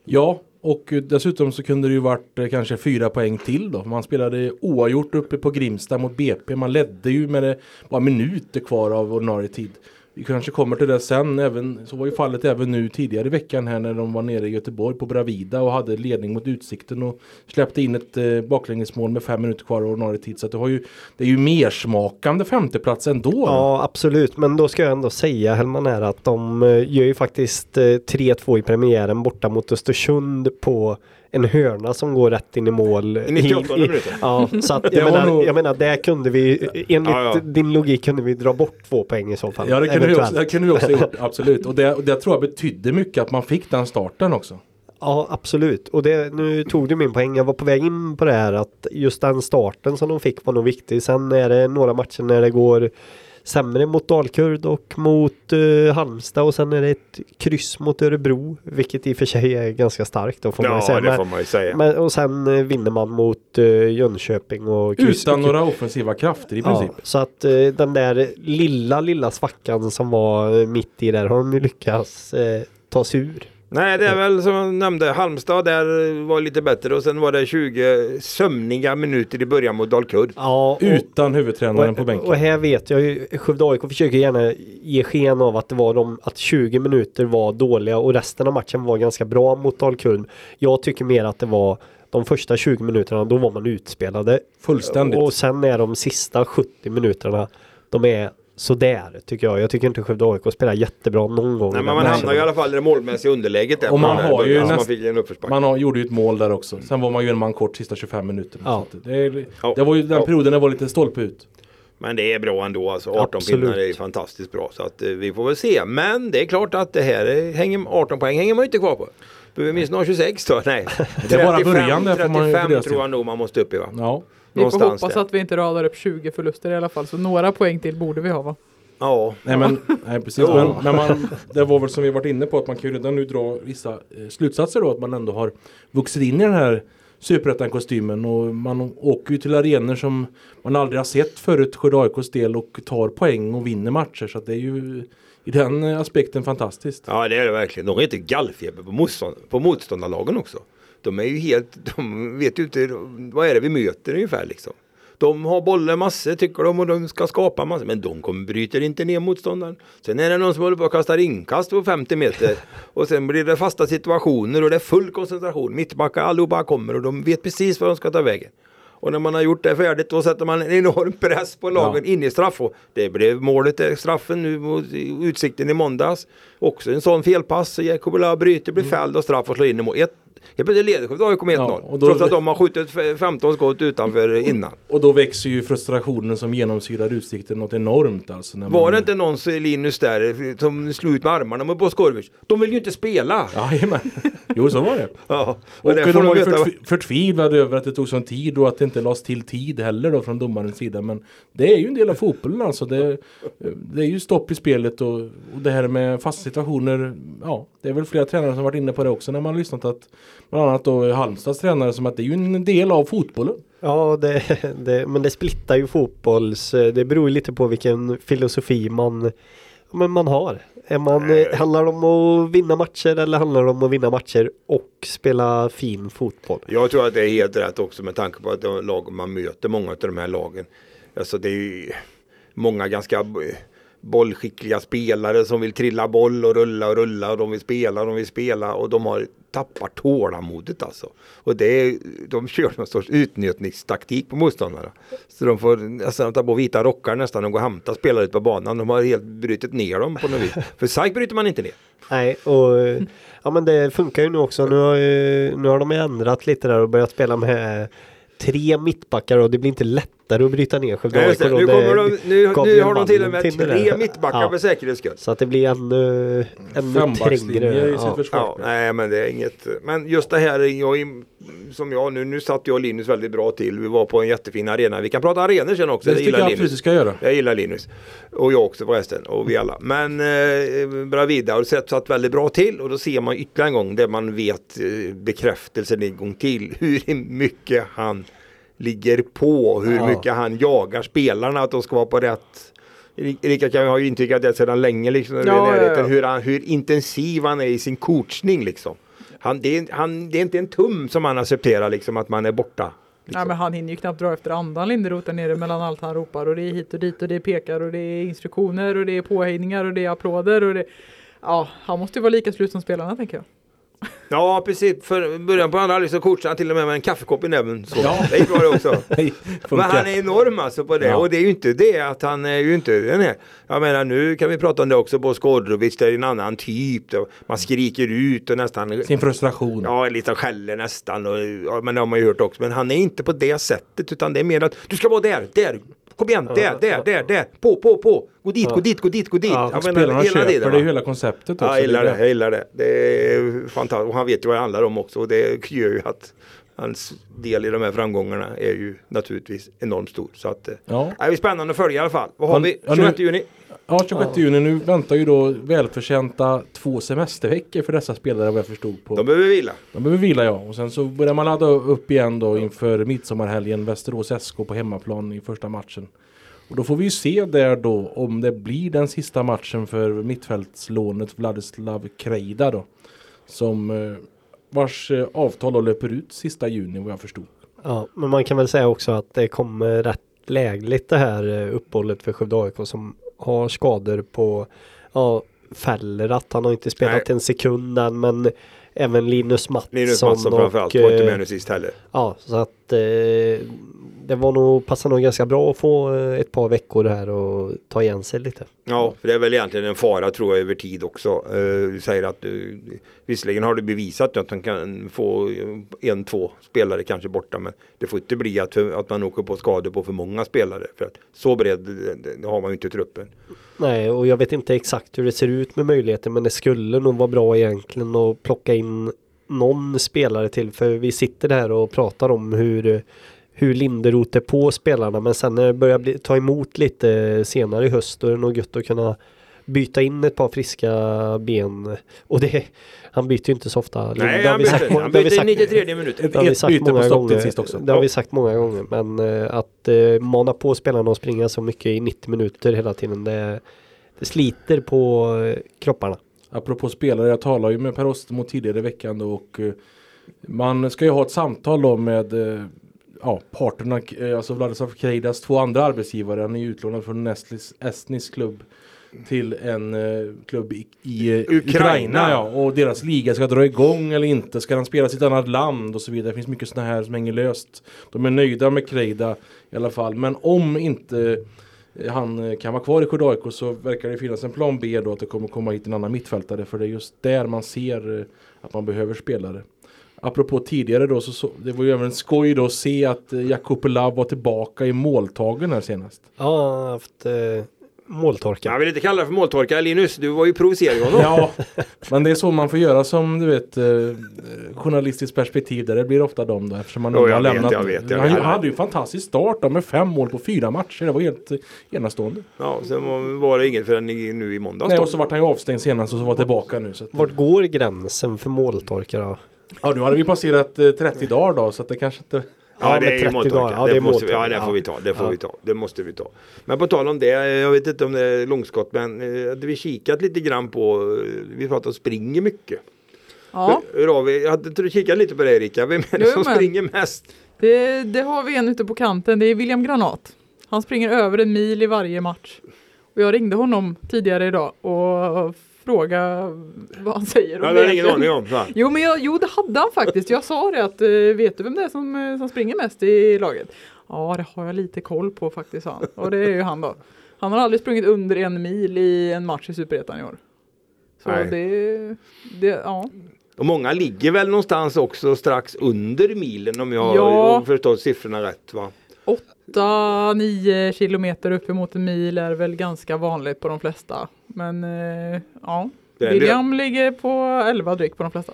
Ja, och dessutom så kunde det ju varit eh, kanske fyra poäng till då. Man spelade oavgjort uppe på Grimsta mot BP. Man ledde ju med det bara minuter kvar av ordinarie tid. Vi kanske kommer till det sen. Även, så var ju fallet även nu tidigare i veckan här när de var nere i Göteborg på Bravida och hade ledning mot Utsikten och släppte in ett eh, baklängesmål med fem minuter kvar i ordinarie tid. Så att det, har ju, det är ju mersmakande femteplats ändå. Ja absolut, men då ska jag ändå säga Hellman här att de eh, gör ju faktiskt eh, 3-2 i premiären borta mot Östersund på en hörna som går rätt in i mål. I 98 minuter. Ja, så att Det jag menar, jag menar, där kunde vi, enligt Ja, ja. din logik kunde vi dra bort två poäng i så fall. Ja det kunde, vi också, det kunde vi också gjort, absolut. Och det, och det tror jag betydde mycket att man fick den starten också. Ja, absolut. Och det, nu tog du min poäng. Jag var på väg in på det här att just den starten som de fick var nog viktig. Sen är det några matcher när det går sämre mot Dalkurd och mot uh, Halmstad och sen är det ett kryss mot Örebro. Vilket i och för sig är ganska starkt då får man ju Ja, säga. det Men, får man ju säga. men, och sen eh, vinner man mot uh, Jönköping och kryss. Utan några offensiva krafter i princip. Ja, så att eh, den där lilla, lilla svackan som var eh, mitt i där har de ju lyckats eh, ta sig ur. Nej, det är väl som jag nämnde, Halmstad där var lite bättre och sen var det 20 sömniga minuter i början mot Dalkurd. Ja, och- Utan huvudtränaren på och, bänken. och här vet jag ju, Skövde AIK försöker gärna ge sken av att det var de, att 20 minuter var dåliga och resten av matchen var ganska bra mot Dalkurd. Jag tycker mer att det var de första 20 minuterna, då var man utspelade. Fullständigt. Och sen är de sista 70 minuterna, de är sådär tycker jag. Jag tycker inte Skövde AIK spelar jättebra någon gång. Nej, men man hamnar ju i alla fall i det målmässiga underläget där. Och man har ju näst- man fick en uppförsbacke. Man har, gjorde ju ett mål där också. Sen var man ju en man kort sista 25 minuterna. Ja. Det, Ja. det var ju den perioden det var lite stolpe ut. Men det är bra ändå alltså. 18 Absolut. pinnar är fantastiskt bra. Så att eh, vi får väl se. Men det är klart att det här är- hänger, 18 poäng hänger man ju inte kvar på. Behöver vi minst ha 26 då? Nej. Det är bara 35, början där får man ju 35 fundera sig. tror jag nog man måste upp i va? Ja. Vi får hoppas där. att vi inte radar upp 20 förluster i alla fall. Så några poäng till borde vi ha va? Ja. Nej men, nej, precis. Men, men man, det var väl som vi varit inne på att man kan ju redan nu dra vissa eh, slutsatser då. Att man ändå har vuxit in i den här superettan-kostymen. Och man åker ju till arenor som man aldrig har sett förut Skövde AIKs del och tar poäng och vinner matcher. Så att det är ju i den aspekten fantastiskt. ja det är det verkligen. De är inte gallfeber på, motstånd, på motståndarlagen också. De är ju helt, de vet ju inte, vad är det vi möter ungefär liksom. De har bollar massor tycker de och de ska skapa massor. Men de kommer, bryter inte ner motståndaren. Sen är det någon som håller på att kasta inkast på 50 meter. Och sen blir det fasta situationer och det är full koncentration. Mittbackar allihopa kommer och de vet precis vad de ska ta vägen. Och när man har gjort det färdigt då sätter man en enorm press på lagen in i straff. Och det blev målet, eh, straffen nu mot Utsikten i måndags. Också en sån felpass. Jakob Ola bryter, blir fälld och straff och slår in i mål. Ett, helt plötsligt leder Skövde AIK med 1-0. Ja, och då- Trots att de har skjutit f- 15 skott utanför innan. Och då växer ju frustrationen som genomsyrar utsikten något enormt alltså. Var man, det inte någon Linus där som slog ut med armarna mot Boskovic? De vill ju inte spela! Jajamän. Jo så var det. Ja, Och och de var ju förtv- förtvivlade över att det tog sån tid och att det inte lades till tid heller då från domarens sida. Men det är ju en del av fotbollen alltså. Det, det är ju stopp i spelet och, och det här med fasta situationer. Ja, det är väl flera tränare som varit inne på det också när man har lyssnat att bland annat då Halmstads tränare som att det är ju en del av fotbollen. Ja, det, det, men det splittar ju fotbolls... Det beror ju lite på vilken filosofi man, men man har. Är man, eh, handlar det om att vinna matcher eller handlar det om att vinna matcher och spela fin fotboll? Jag tror att det är helt rätt också med tanke på att de lag man möter, många av de här lagen. Alltså det är ju många ganska b- bollskickliga spelare som vill trilla boll och rulla och rulla och de vill spela och de vill spela och de har tappat tålamodet alltså. Och det är, de kör någon sorts utnötningstaktik på motståndarna. Så de får nästan ta på vita rockar nästan och gå och hämta spelare ut på banan. De har helt brutit ner dem på något vis. För SAIK bryter man inte ner. Nej, och ja men det funkar ju nu också. Nu har, nu har de ändrat lite där och börjat spela med tre mittbackar och det blir inte lättare att bryta ner Skövde det. AIK. Nu, Det- kommer de, nu, nu har de till och med tre det. mittbackar Ja. för säkerhets skull. Så att det blir ännu, ännu Fembackslinje trängre. i sitt Ja. försvar. Ja, nej men det är inget. Men just det här jag, som jag nu, nu satt jag och Linus väldigt bra till. Vi var på en jättefin arena. Vi kan prata arenor sen också. Det Jag jag gillar vi Linus. ska göra. Jag gillar Linus. Och jag också förresten. Och vi alla. Men eh, Bravida har sett satt väldigt bra till. Och då ser man ytterligare en gång där man vet eh, bekräftelsen en gång till. Hur mycket han ligger på. Hur Ja. mycket han jagar spelarna att de ska vara på rätt Erika kan ha ju intygat det sedan länge liksom. Ja, ja, ja. närheten, Hur, han, hur intensiv han är i sin coachning liksom. Han, det, är, han, det är inte en tum som han accepterar liksom att man är borta. Nej Liksom. men han hinner ju knappt dra efter andan Linderoth där nere mellan allt han ropar och det är hit och dit och det är pekar och det är instruktioner och det är påhejningar och det är applåder och det Ja, han måste ju vara lika slut som spelarna tänker jag. Ja precis, för början på andra halvlek så coachade han till och med med en kaffekopp i näven. Så. Ja. Det gick bra det också. Men han är enorm alltså på det Ja. och det är ju inte det att han är ju inte den här. Jag menar nu kan vi prata om det också på Skodrovic, det är en annan typ. Man skriker ut och nästan Sin frustration. Ja, lite skäller nästan. Och, ja, men det har man ju hört också. Men han är inte på det sättet utan det är mer att du ska vara där, där. Kom igen, där, där, där, där. På, på, på. Gå dit, Ja. gå dit, gå dit, gå dit. Ja, Jag Och menar, spelarna hela köper det ju hela konceptet också. Ja, jag gillar Det det. är Jag gillar det. Det är fantastiskt. Och han vet ju vad det handlar om också. Och det gör ju att hans del i de här framgångarna är ju naturligtvis enormt stor. Så att eh, Ja. det är spännande att följa i alla fall. Vad har vi? ja, nu- 26 juni. Ja, 26 juni. Nu väntar ju då välförtjänta två semesterveckor för dessa spelare vad jag förstod på. De behöver vila. De behöver vila ja. Och sen så börjar man ladda upp igen då inför midsommarhelgen Västerås SK på hemmaplan i första matchen. Och då får vi ju se där då om det blir den sista matchen för mittfältslånet Vladislav Krejda då. Som eh, vars eh, avtal då löper ut sista juni vad jag förstod. Ja, men man kan väl säga också att det kommer rätt lägligt det här eh, uppehållet för Skövde AIK som har skador på ja, Fällerat. Han har inte spelat Nej. en sekund än men även Linus Mattsson. Linus Mattsson och, framförallt var inte eh, med nu sist heller. Ja, så att eh, det var nog, passar nog ganska bra att få eh, ett par veckor här och ta igen sig lite. Ja, för det är väl egentligen en fara tror jag över tid också. Eh, Du säger att du, visserligen har du bevisat att man kan få en, två spelare kanske borta men det får inte bli att, att man åker på skador på för många spelare. För att så bredd eh, har man ju inte truppen. Nej, och jag vet inte exakt hur det ser ut med möjligheter men det skulle nog vara bra egentligen att plocka in någon spelare till för vi sitter där och pratar om hur hur Linderoth är på spelarna men sen när det börjar bli, ta emot lite senare i höst då är det nog gött att kunna byta in ett par friska ben och det han byter ju inte så ofta. Det Nej, har han vi sagt- bytte. det Han bytte i sagt- 93 minuter. Ett, det har vi ett sagt byte på många stopptid gånger. sist också. Det har vi sagt många gånger. Men eh, att eh, mana på spelarna att springa så mycket i 90 minuter hela tiden. Det, det sliter på eh, kropparna. Apropå spelare, jag talade ju med Per Ostermo tidigare i veckan då och man ska ju ha ett samtal då med ja, parterna, eh, alltså Vladislav Kreidas två andra arbetsgivare. Han är utlånad från en estnisk, klubb till en eh, klubb i, i eh, Ukraina. Ukraina. ja, och deras liga ska dra igång eller inte. Ska han spela i ett annat land och så vidare. Det finns mycket sådana här som hänger löst. De är nöjda med Kreida i alla fall. Men om inte han kan vara kvar i AIK så verkar det finnas en plan B då att det kommer komma hit en annan mittfältare för det är just där man ser att man behöver spelare. Apropå tidigare då så, så det var ju även skoj då att se att eh, Jakub Lav var tillbaka i måltagen här senast. Ja, han har haft eh, måltorka. Jag vill inte kalla det för måltorka. Linus, du var ju provocerad honom. Ja, men det är så man får göra som du vet eh, journalistiskt perspektiv där det blir ofta dem då eftersom man har vet, lämnat. jag vet, jag han vet. hade ju en fantastisk start då, med fem mål på fyra matcher. Det var helt eh, enastående. Ja, sen var- var det inget förrän nu i måndags. Nej, och så vart han ju avstängd senast och så var tillbaka nu. Så att, Vart går gränsen för måltorka då? Ja, nu hade vi passerat eh, 30 dagar då så att det kanske inte Ja, Ja, det är ju 30 måltorka. dagar. Ja, det det är måste, vi- ja, det får vi ta. Det får Ja. vi ta. Det måste vi ta. Men på tal om det, jag vet inte om det är långskott, men eh, hade vi kikat lite grann på, eh, vi pratar om springer mycket. Ja, Hur, hur har vi, hade inte du kikat lite på det Erika? Vem är det Jo, som men- springer mest? det, det har vi en ute på kanten. Det är William Granat. Han springer över en mil i varje match. Och jag ringde honom tidigare idag och frågade vad han säger. Ja, det har ingen aning om. Så. Jo, men jag, jo, det hade han faktiskt. Jag sa det att eh, vet du vem det är som, eh, som springer mest i laget? Ja, det har jag lite koll på faktiskt, han. Och det är ju han då. Han har aldrig sprungit under en mil i en match i Superettan i år. Så Nej. det, det, ja. Och många ligger väl någonstans också strax under milen om jag Ja. förstått siffrorna rätt va? 8-9 kilometer uppemot en mil är väl ganska vanligt på de flesta. Men eh, ja, William ligger på 11 drygt på de flesta.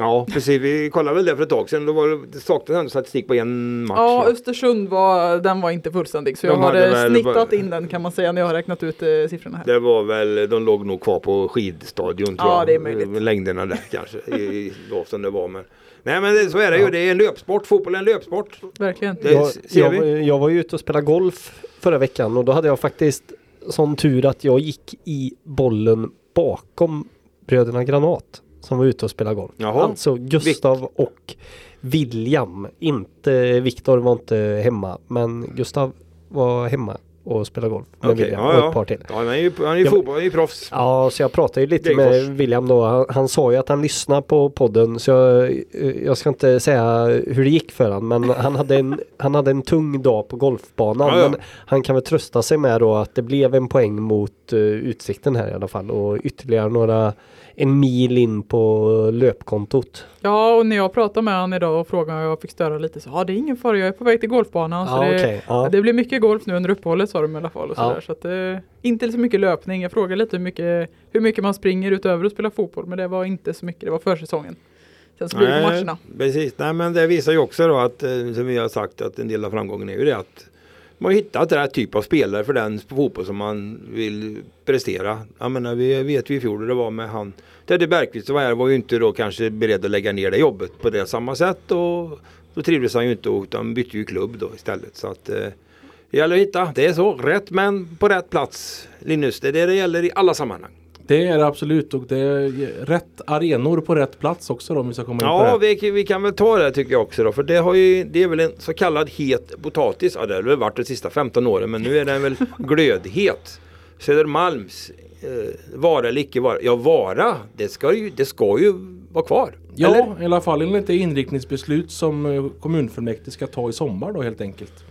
Ja precis, vi kollade väl det för ett tag sedan. Då var det, saknades ändå statistik på en match. Ja, va? Östersund var, den var inte fullständig. Så jag De har hade eh, snittat in den kan man säga när jag har räknat ut eh, siffrorna här. Det var väl, de låg nog kvar på skidstadion tror Ja, jag. det är möjligt. Längderna där kanske, i, i, som det var. Men, nej men det, så är det ju, det är en löpsport, fotboll är en löpsport. Verkligen. Det Jag, ser jag, vi. jag var ju ute och spelade golf förra veckan och då hade jag faktiskt sån tur att jag gick i bollen bakom bröderna Granat som var ute och spelade golf. Jaha. Alltså Gustav och William. Inte Viktor var inte hemma men Gustav var hemma och spelade golf med Okej, William ja, och ett par till. ja, han är ju, han är ju fotboll, han är ju proffs. Ja, så jag pratade ju lite med William då. Han, han sa ju att han lyssnar på podden så jag, jag ska inte säga hur det gick för han men han hade en, han hade en tung dag på golfbanan. Ja, ja. Men han kan väl trösta sig med då att det blev en poäng mot uh, utsikten här i alla fall och ytterligare några en mil in på löpkontot. Ja, och när jag pratade med honom idag och frågade om jag fick störa lite så ja, det är ingen fara, jag är på väg till golfbanan. så Ja, det. Ja. det blir mycket golf nu under uppehållet sa de i alla fall. Och Ja. sådär, så att, eh, inte så mycket löpning. Jag frågade lite hur mycket, hur mycket man springer utöver att spela fotboll, men det var inte så mycket, det var försäsongen. Sen så blir det på matcherna. precis. Nej, men det visar ju också då att, eh, som vi har sagt, att en del av framgången är ju det att man har hittat rätt typ av spelare för den fotboll som man vill prestera. Jag menar, vi vet ju i fjol hur det var med han Teddy Bergqvist som var här var ju inte då kanske beredd att lägga ner det jobbet på det samma sätt och då trivdes han ju inte utan bytte ju klubb då istället. Så att eh, det gäller att hitta, det är så, rätt män på rätt plats. Linus, det är det det gäller i alla sammanhang. Det är det absolut och det är rätt arenor på rätt plats också då om vi ska komma in på Ja, det. vi, vi kan väl ta det tycker jag också då. För det, har ju, det är väl en så kallad het potatis. Ja, det har väl varit de sista 15 åren. Men nu är den väl glödhet. Södermalms eh, vara eller icke vara. Ja, vara. Det ska ju, det ska ju vara kvar. Ja, Eller? i alla fall enligt det inriktningsbeslut som eh, kommunfullmäktige ska ta i sommar då helt enkelt.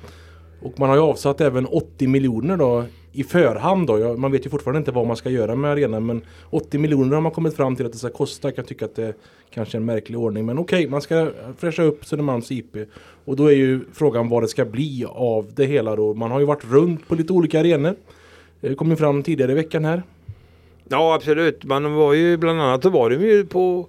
Och man har ju avsatt även 80 miljoner då i förhand då. Man vet ju fortfarande inte vad man ska göra med arenan men 80 miljoner har man kommit fram till att det ska kosta. Jag kan tycka att det kanske är en märklig ordning men okej, man ska fräscha upp Södermalms IP. Och då är ju frågan vad det ska bli av det hela då. Man har ju varit runt på lite olika arenor. Det kom ju fram tidigare i veckan här. Ja, absolut. Man var ju bland annat så var de ju på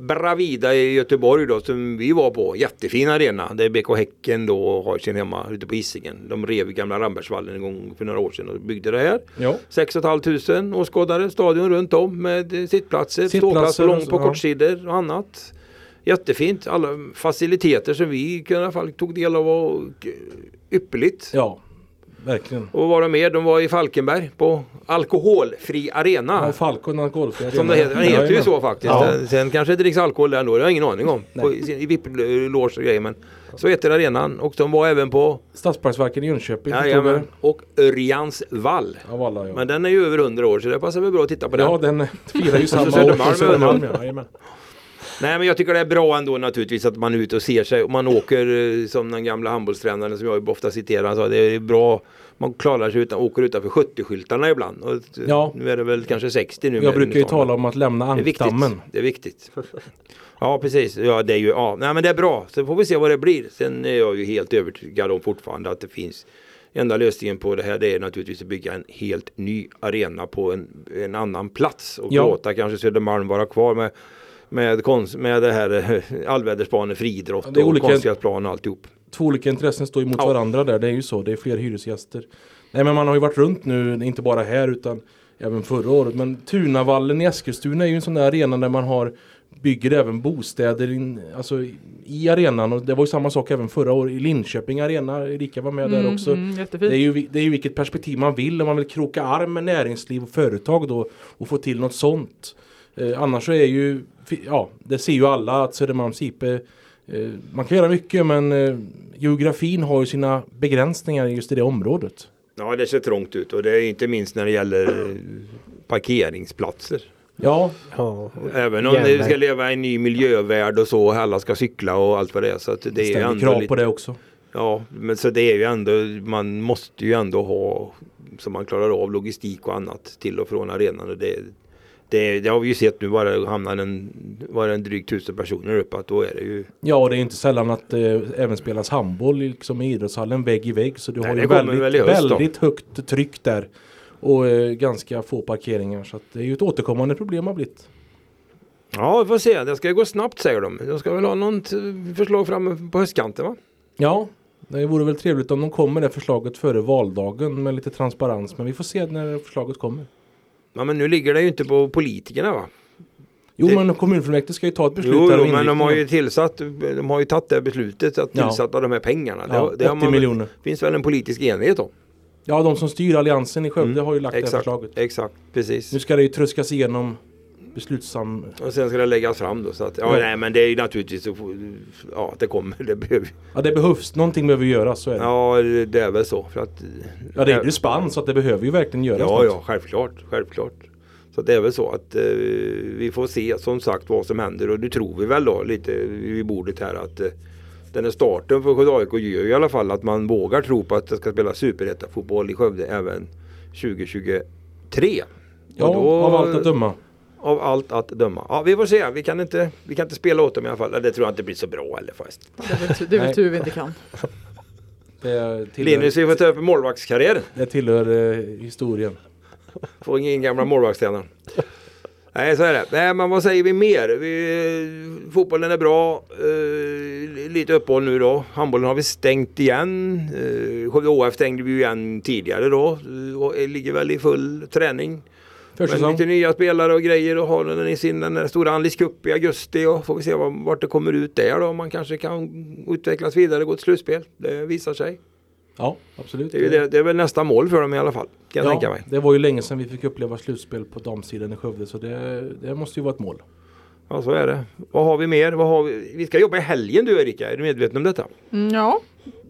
Bravida i Göteborg då som vi var på. Jättefin arena där BK Häcken då har sin hemma ute på Hisingen. De rev gamla Rambergsvallen en gång för några år sedan och byggde det här. Ja. 6 500 åskådare, stadion runt om med sittplatser, Sittplatser ståplats på ja. kortsidor och annat. Jättefint, alla faciliteter som vi i alla fall tog del av och eh, ypperligt. Ja, verkligen. Och var de med? De var i Falkenberg på alkoholfri arena. Ja, Falcon Alkoholfri Som det heter, den heter ju så faktiskt. Ja. Sen- kanske det dricks alkohol där ändå, det har jag ingen aning om. På, i VIP-loge och grejer men så heter arenan och de var även på Stadsparksverken i Jönköping. jajamän, och Örjans vall. Av alla, ja. Men den är ju över 100 år så det passar väl bra att titta på den. ja, den firar ju samma år som Södermalm. Nej men jag tycker det är bra ändå naturligtvis att man är ute och ser sig. Och man åker eh, som den gamla handbollstränaren som jag ofta citerar. Han sa det är bra. Man klarar sig utan, åker utanför 70-skyltarna ibland. Och, eh, Ja. Nu är det väl kanske 60 nu. Jag brukar ju tala om att lämna Det är viktigt. ankdammen. Det är viktigt. Ja precis. Ja det är ju, ja. Nej men det är bra. Sen får vi se vad det blir. Sen är jag ju helt övertygad om fortfarande att det finns Enda lösningen på det här det är naturligtvis att bygga en helt ny arena på en, en annan plats. Och Ja. låta kanske Södermalm vara kvar med med, konst, med det här eh, allvädersbanor, friidrott Ja, och konstgräsplan och alltihop. Två olika intressen står emot Ja. varandra där. Det är ju så. Det är fler hyresgäster. Nej men man har ju varit runt nu, inte bara här utan även förra året. Men Tunavallen i Eskilstuna är ju en sån där arena där man har bygger även bostäder in, alltså i arenan. Och det var ju samma sak även förra året i Linköping arena. Erika var med där också. Mm. Det är, ju, det är ju vilket perspektiv man vill. Om man vill kroka arm med näringsliv och företag då och få till något sånt. Eh, annars så är ju, ja, det ser ju alla att Södermalms IP eh, man kan göra mycket men eh, geografin har ju sina begränsningar just i det området. Ja det ser trångt ut och det är inte minst när det gäller eh, parkeringsplatser. Ja, Ja, Även om vi ska leva i en ny miljövärld och så, alla ska cykla och allt vad det är. Så att det det är ju ställer ändå krav lite, på det också. Ja, men så det är ju ändå, man måste ju ändå ha så man klarar av logistik och annat till och från arenan. Och det, det, det har vi ju sett nu bara hamnar en, var en drygt tusen personer uppe att då är det ju Ja, och det är inte sällan att det även spelas handboll liksom i idrottshallen vägg i vägg. Så du Nej, har ju väldigt, väl höst väldigt högt tryck där. Och eh, ganska få parkeringar. Så det är ju ett återkommande problem har blivit. Ja, vi får se. Det ska gå snabbt säger de. De ska väl ha något förslag framme på höstkanten va? Ja, det vore väl trevligt om de kommer det förslaget före valdagen med lite transparens. Men vi får se när förslaget kommer. Ja, men nu ligger det ju inte på politikerna va? Jo, Det- men kommunfullmäktige ska ju ta ett beslut Jo, där jo men de har ju tillsatt, de har ju tagit det beslutet att Ja. tillsätta de här pengarna. Ja, det, det har 80 man, miljoner. finns väl en politisk enighet om. Ja, de som styr alliansen i Skövde Mm, har ju lagt det här Exakt, förslaget. exakt, precis. Nu ska det ju tröskas igenom beslutsam... Och sen ska det läggas fram då. Så att, ja, Ja. nej men det är ju naturligtvis så, ja det kommer, det behöver Ja, det behövs. Någonting behöver göras, så är det. Ja, Ja det är väl så. För att, det är ju dispens, så att det behöver ju verkligen göras Ja, något. ja, självklart, självklart. Så det är väl så att eh, vi får se som sagt vad som händer och det tror vi väl då lite vid bordet här att eh, den här starten för Skövde AIK gör ju i alla fall att man vågar tro på att det ska spela superettan-fotboll i Skövde även 2023. Ja, Och då- av allt att döma. Av allt att döma. Ja, vi får se. Vi kan inte, vi kan inte spela åt dem i alla fall. Det tror jag inte blir så bra heller faktiskt. Det är väl, tur vi inte kan. Tillhör, Linus, vi får ta upp målvaktskarriären. det tillhör eh, historien. Får ingen gamla målvaktstränare. Nej så är det. Nej men vad säger vi mer? Vi, fotbollen är bra. Eh, lite uppehåll nu då. Handbollen har vi stängt igen. Eh, Skövde HF stängde vi ju igen tidigare då. Eh, Och ligger väl i full träning. Men Försäsong. lite nya spelare och grejer och har den i sin den stora Anlis Cup i augusti och får vi se vad, vart det kommer ut där då. Man kanske kan utvecklas vidare och gå till slutspel. Det visar sig. Ja, absolut. Det är, det, det är väl nästa mål för dem i alla fall. Kan jag tänka mig. det var ju länge sedan vi fick uppleva slutspel på damsidan i Skövde så det, det måste ju vara ett mål. Ja så är det. Vad har vi mer? Vad har vi? vi ska jobba i helgen du Erika, är du medveten om detta? Mm, ja,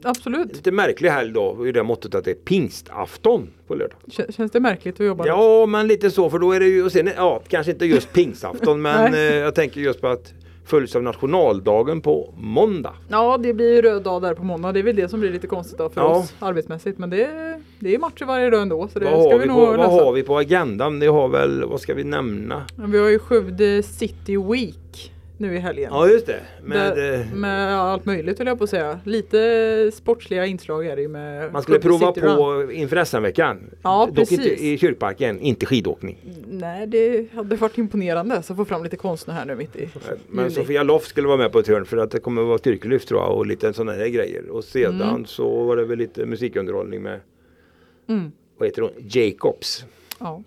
absolut. Lite märklig helg då i det måttet att det är pingstafton på lördag. Känns det märkligt att jobba? Ja men lite så för då är det ju, och sen, ja kanske inte just pingstafton men eh, jag tänker just på att följs av nationaldagen på måndag. Ja, det blir ju röd dag där på måndag. Det är väl det som blir lite konstigt då för Ja. oss arbetsmässigt. Men det, det är matcher varje dag ändå. Så det Vad ska har, vi vi nog på, vad har vi på agendan? Det har väl, vad ska vi nämna? Vi har ju Skövde City Week nu i helgen. Ja just det. Med, Där, eh, med allt möjligt höll jag på att säga. Lite sportsliga inslag är det ju med man skulle prova City Run. på inför SM-veckan. Ja, Dock inte precis. i kyrkparken, inte skidåkning. Nej, det hade varit imponerande så få fram lite konstnär här nu mitt i Men juli. Sofia Loff skulle vara med på ett hörn för att det kommer att vara styrkelyft tror jag och lite sådana här grejer. Och sedan Mm. så var det väl lite musikunderhållning med Mm. vad heter hon? Jacobs. Ja,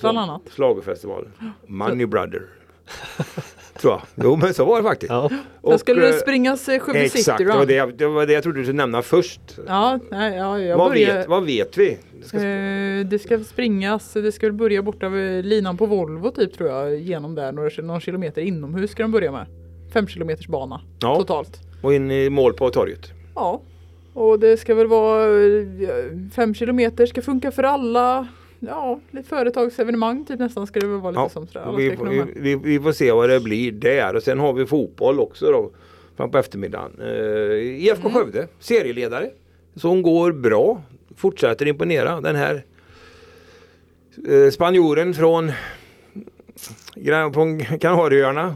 bland annat. Schlagerfestivalen. Money Brother. tror jag. Jo men så var det faktiskt. Ja, Och, Jag skulle eh, springas Skövde Exakt, City det var Run. det, jag- det var det jag trodde du skulle nämna först. Ja, nej, ja, jag vad, börjar, vet, vad vet vi? Det ska, Eh, det ska springas, det ska börja borta vid linan på Volvo typ tror jag, genom där några, någon kilometer inomhus ska de börja med. Fem kilometers bana Ja. totalt. och in i mål på torget. Ja, och det ska väl vara eh, fem kilometer, ska funka för alla. Ja, lite företagsevenemang typ nästan ska det väl vara lite Ja, som sådär. vi, vi, vi, vi får se vad det blir där. Och sen har vi fotboll också då. Fram på eftermiddagen. Uh, IFK Mm. Skövde, serieledare. Som går bra. Fortsätter imponera. Den här uh, spanjoren från Gran- från Kanarieöarna.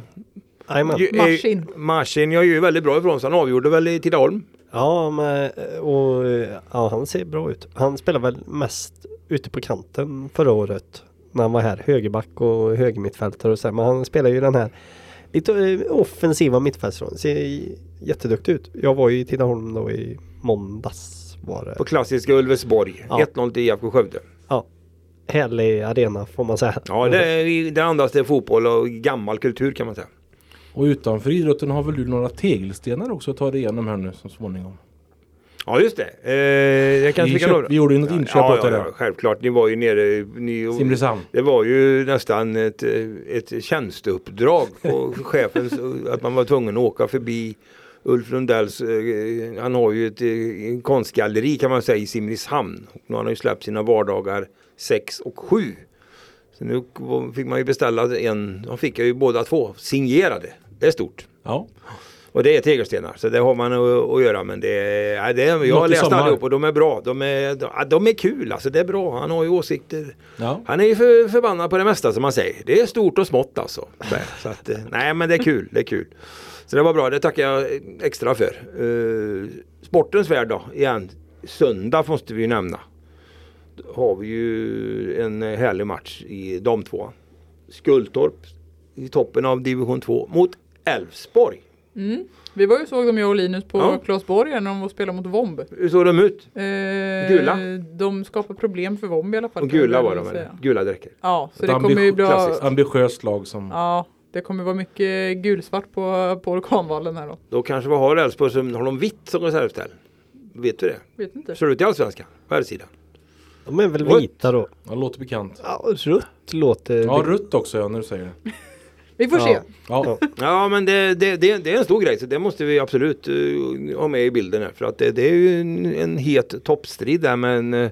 Marsin. Marsin gör ju väldigt bra ifrån sig. Han avgjorde väl i Tidaholm. Ja, men, och ja, han ser bra ut. Han spelar väl mest ute på kanten förra året. När han var här. Högerback och högermittfältare och så. Men han spelar ju den här lite eh, offensiva mittfältsrollen. Ser jätteduktig ut. Jag var ju i Tidaholm då i måndags var det. På klassiska Ulvesborg. Ja. 1-0 till IFK Skövde. Ja. Härlig arena får man säga. Ja, det, är- det andas det fotboll och gammal kultur kan man säga. Och utanför idrotten har väl du några tegelstenar också att ta dig igenom här nu så småningom? Ja just det. Eh, jag kanske Vi, kan köpt, vi gjorde ju något inköp ja, åt ja, ja, självklart. Ni var ju nere ni, Simrishamn. Det var ju nästan ett, ett tjänsteuppdrag på chefens att man var tvungen att åka förbi Ulf Lundells, eh, han har ju ett eh, konstgalleri kan man säga i Simrishamn. Och nu har han ju släppt sina vardagar 6 och 7. Så nu fick man ju beställa en, de fick jag ju båda två signerade. Det är stort. Ja. Och det är tegelstenar, så det har man att, göra. Men det, ja, det jag har Något läst allihop och de är bra. De är, de, de är kul, alltså det är bra. Han har ju åsikter. ja. Han är ju för, förbannad på det mesta som man säger. Det är stort och smått alltså. Så att, eh, nej men det är kul, det är kul. Så det var bra, det tackar jag extra för. Uh, sportens värld då, igen. Söndag måste vi ju nämna. Då har vi ju en härlig match i de två. Skultorp i toppen av division 2 mot Elfsborg. Mm. Vi var ju såg dem jag och Linus på Ja. Claesborg när de var spelade mot Vomb. Eh, Hur såg de ut? Gula? De skapar problem för Vomb i alla fall. Och gula var de, säga. Gula dräkter. Ja, så Ett det kommer ju bra. klassiskt. ambitiöst lag som... Ja, det kommer vara mycket gulsvart på, på orkanvallen här då. Då kanske vi har Elfsborg som har de vitt som reservställ. Vet du det? Vet inte. Ser det ut i Allsvenskan? På här sidan. De är väl Rött. vita då. Ja, låter bekant. Ja, rött låter... Ja, rött också ja, när du säger det. Vi får Ja. se. Ja, Ja men det, det, det, det är en stor grej så det måste vi absolut eh, ha med i bilden här för att det, det är ju en, en het toppstrid där men uh,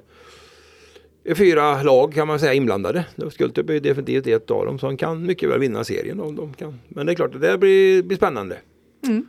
fyra lag kan man säga inblandade. Skultorp är ju definitivt ett av dem som kan mycket väl vinna serien om de kan. Men det är klart att det blir, blir spännande. Mm.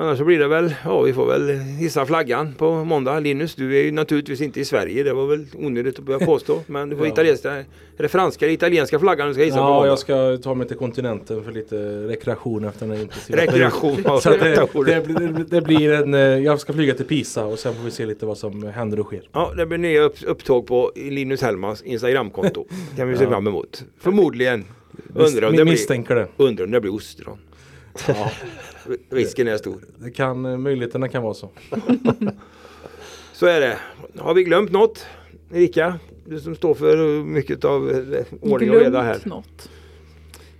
Annars så blir det väl, ja vi får väl hissa flaggan på måndag. Linus, du är ju naturligtvis inte i Sverige. Det var väl onödigt att börja påstå. Men du får Ja. italienska, är det franska eller italienska flaggan du ska hissa på ja måndag? jag ska ta mig till kontinenten för lite rekreation efter den här intensiva Rekreation. Så det, Ja, det, blir- det blir en, eh, jag ska flyga till Pisa och sen får vi se lite vad som händer och sker. Ja, det blir nya upp, upptåg på Linus Hellmans Instagramkonto. kan vi se Ja. fram emot. Förmodligen. Undrar om det blir, det. undrar om det blir ostron. Ja, Risken är stor. det kan, eh, möjligheterna kan vara så. Så är det. Har vi glömt något? Erika, du som står för mycket av eh, ordning och reda här. Glömt något.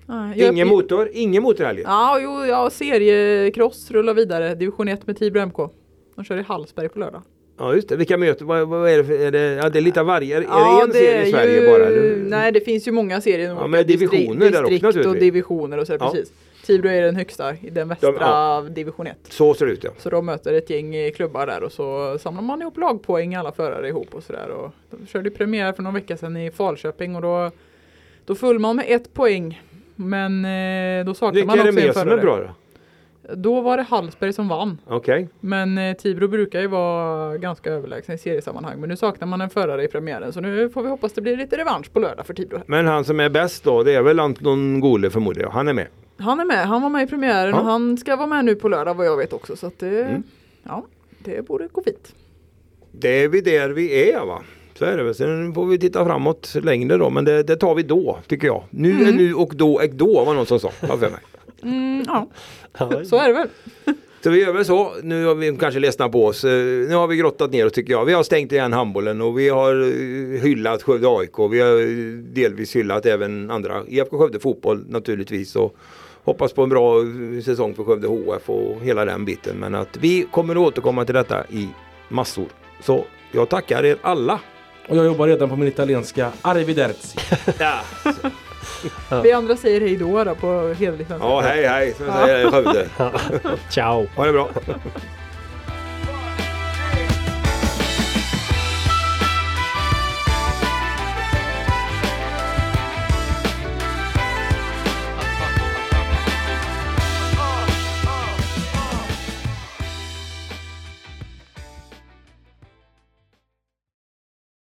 Nej, jag- Ingen motor, ingen motorhelg. Ja, jo, ja, seriecross rullar vidare. Division 1 med Tibro MK. De kör i Hallsberg på lördag. Ja just det, vilka möten, vad, vad är det för, är det, ja det är lite av varje, är, Ja, är det en serie i Sverige ju- bara? Eller? Nej, det finns ju många serier. Ja, men divisioner där också distrikt och naturligtvis. divisioner och så. Ja. Precis. Tibro är den högsta i den västra ja. division 1. Så ser det ut ja. Så de möter ett gäng eh, klubbar där och så samlar man ihop lagpoäng alla förare ihop och sådär. Och de körde premiär för någon vecka sedan i Falköping och då, då föll man med ett poäng. Men eh, då saknar Vilka man är det också en mer som är förare. bra då? Då var det Hallsberg som vann. Okej. Men eh, Tibro brukar ju vara ganska överlägsen i seriesammanhang. Men nu saknar man en förare i premiären. Så nu får vi hoppas det blir lite revansch på lördag för Tibro. Men han som är bäst då, det är väl Anton Gole förmodar jag. Han är med. Han är med. Han var med i premiären Ja. och han ska vara med nu på lördag vad jag vet också. Så att det, Mm. ja, det borde gå fint. Det är vi där vi är va. Så är det väl. Sen får vi titta framåt längre då. Men det, det tar vi då tycker jag. Nu är nu och då är då var någon som sa. för mig. Mm, ja, Ja, så är det väl. Så vi gör väl så. Nu har vi kanske ledsnat på oss. Eh, Nu har vi grottat ner oss tycker jag. Vi har stängt igen handbollen och vi har eh, hyllat Skövde AIK. Vi har eh, delvis hyllat även andra. IFK Skövde fotboll naturligtvis. Och hoppas på en bra säsong för Skövde HF och hela den biten. Men att vi kommer att återkomma till detta i massor. Så jag tackar er alla. Och jag jobbar redan på min italienska arrivederci. Ja, Vi andra säger hej då, då på hederlig svenska. ja hej hej som jag säger i Skövde. Ciao! Ha det bra.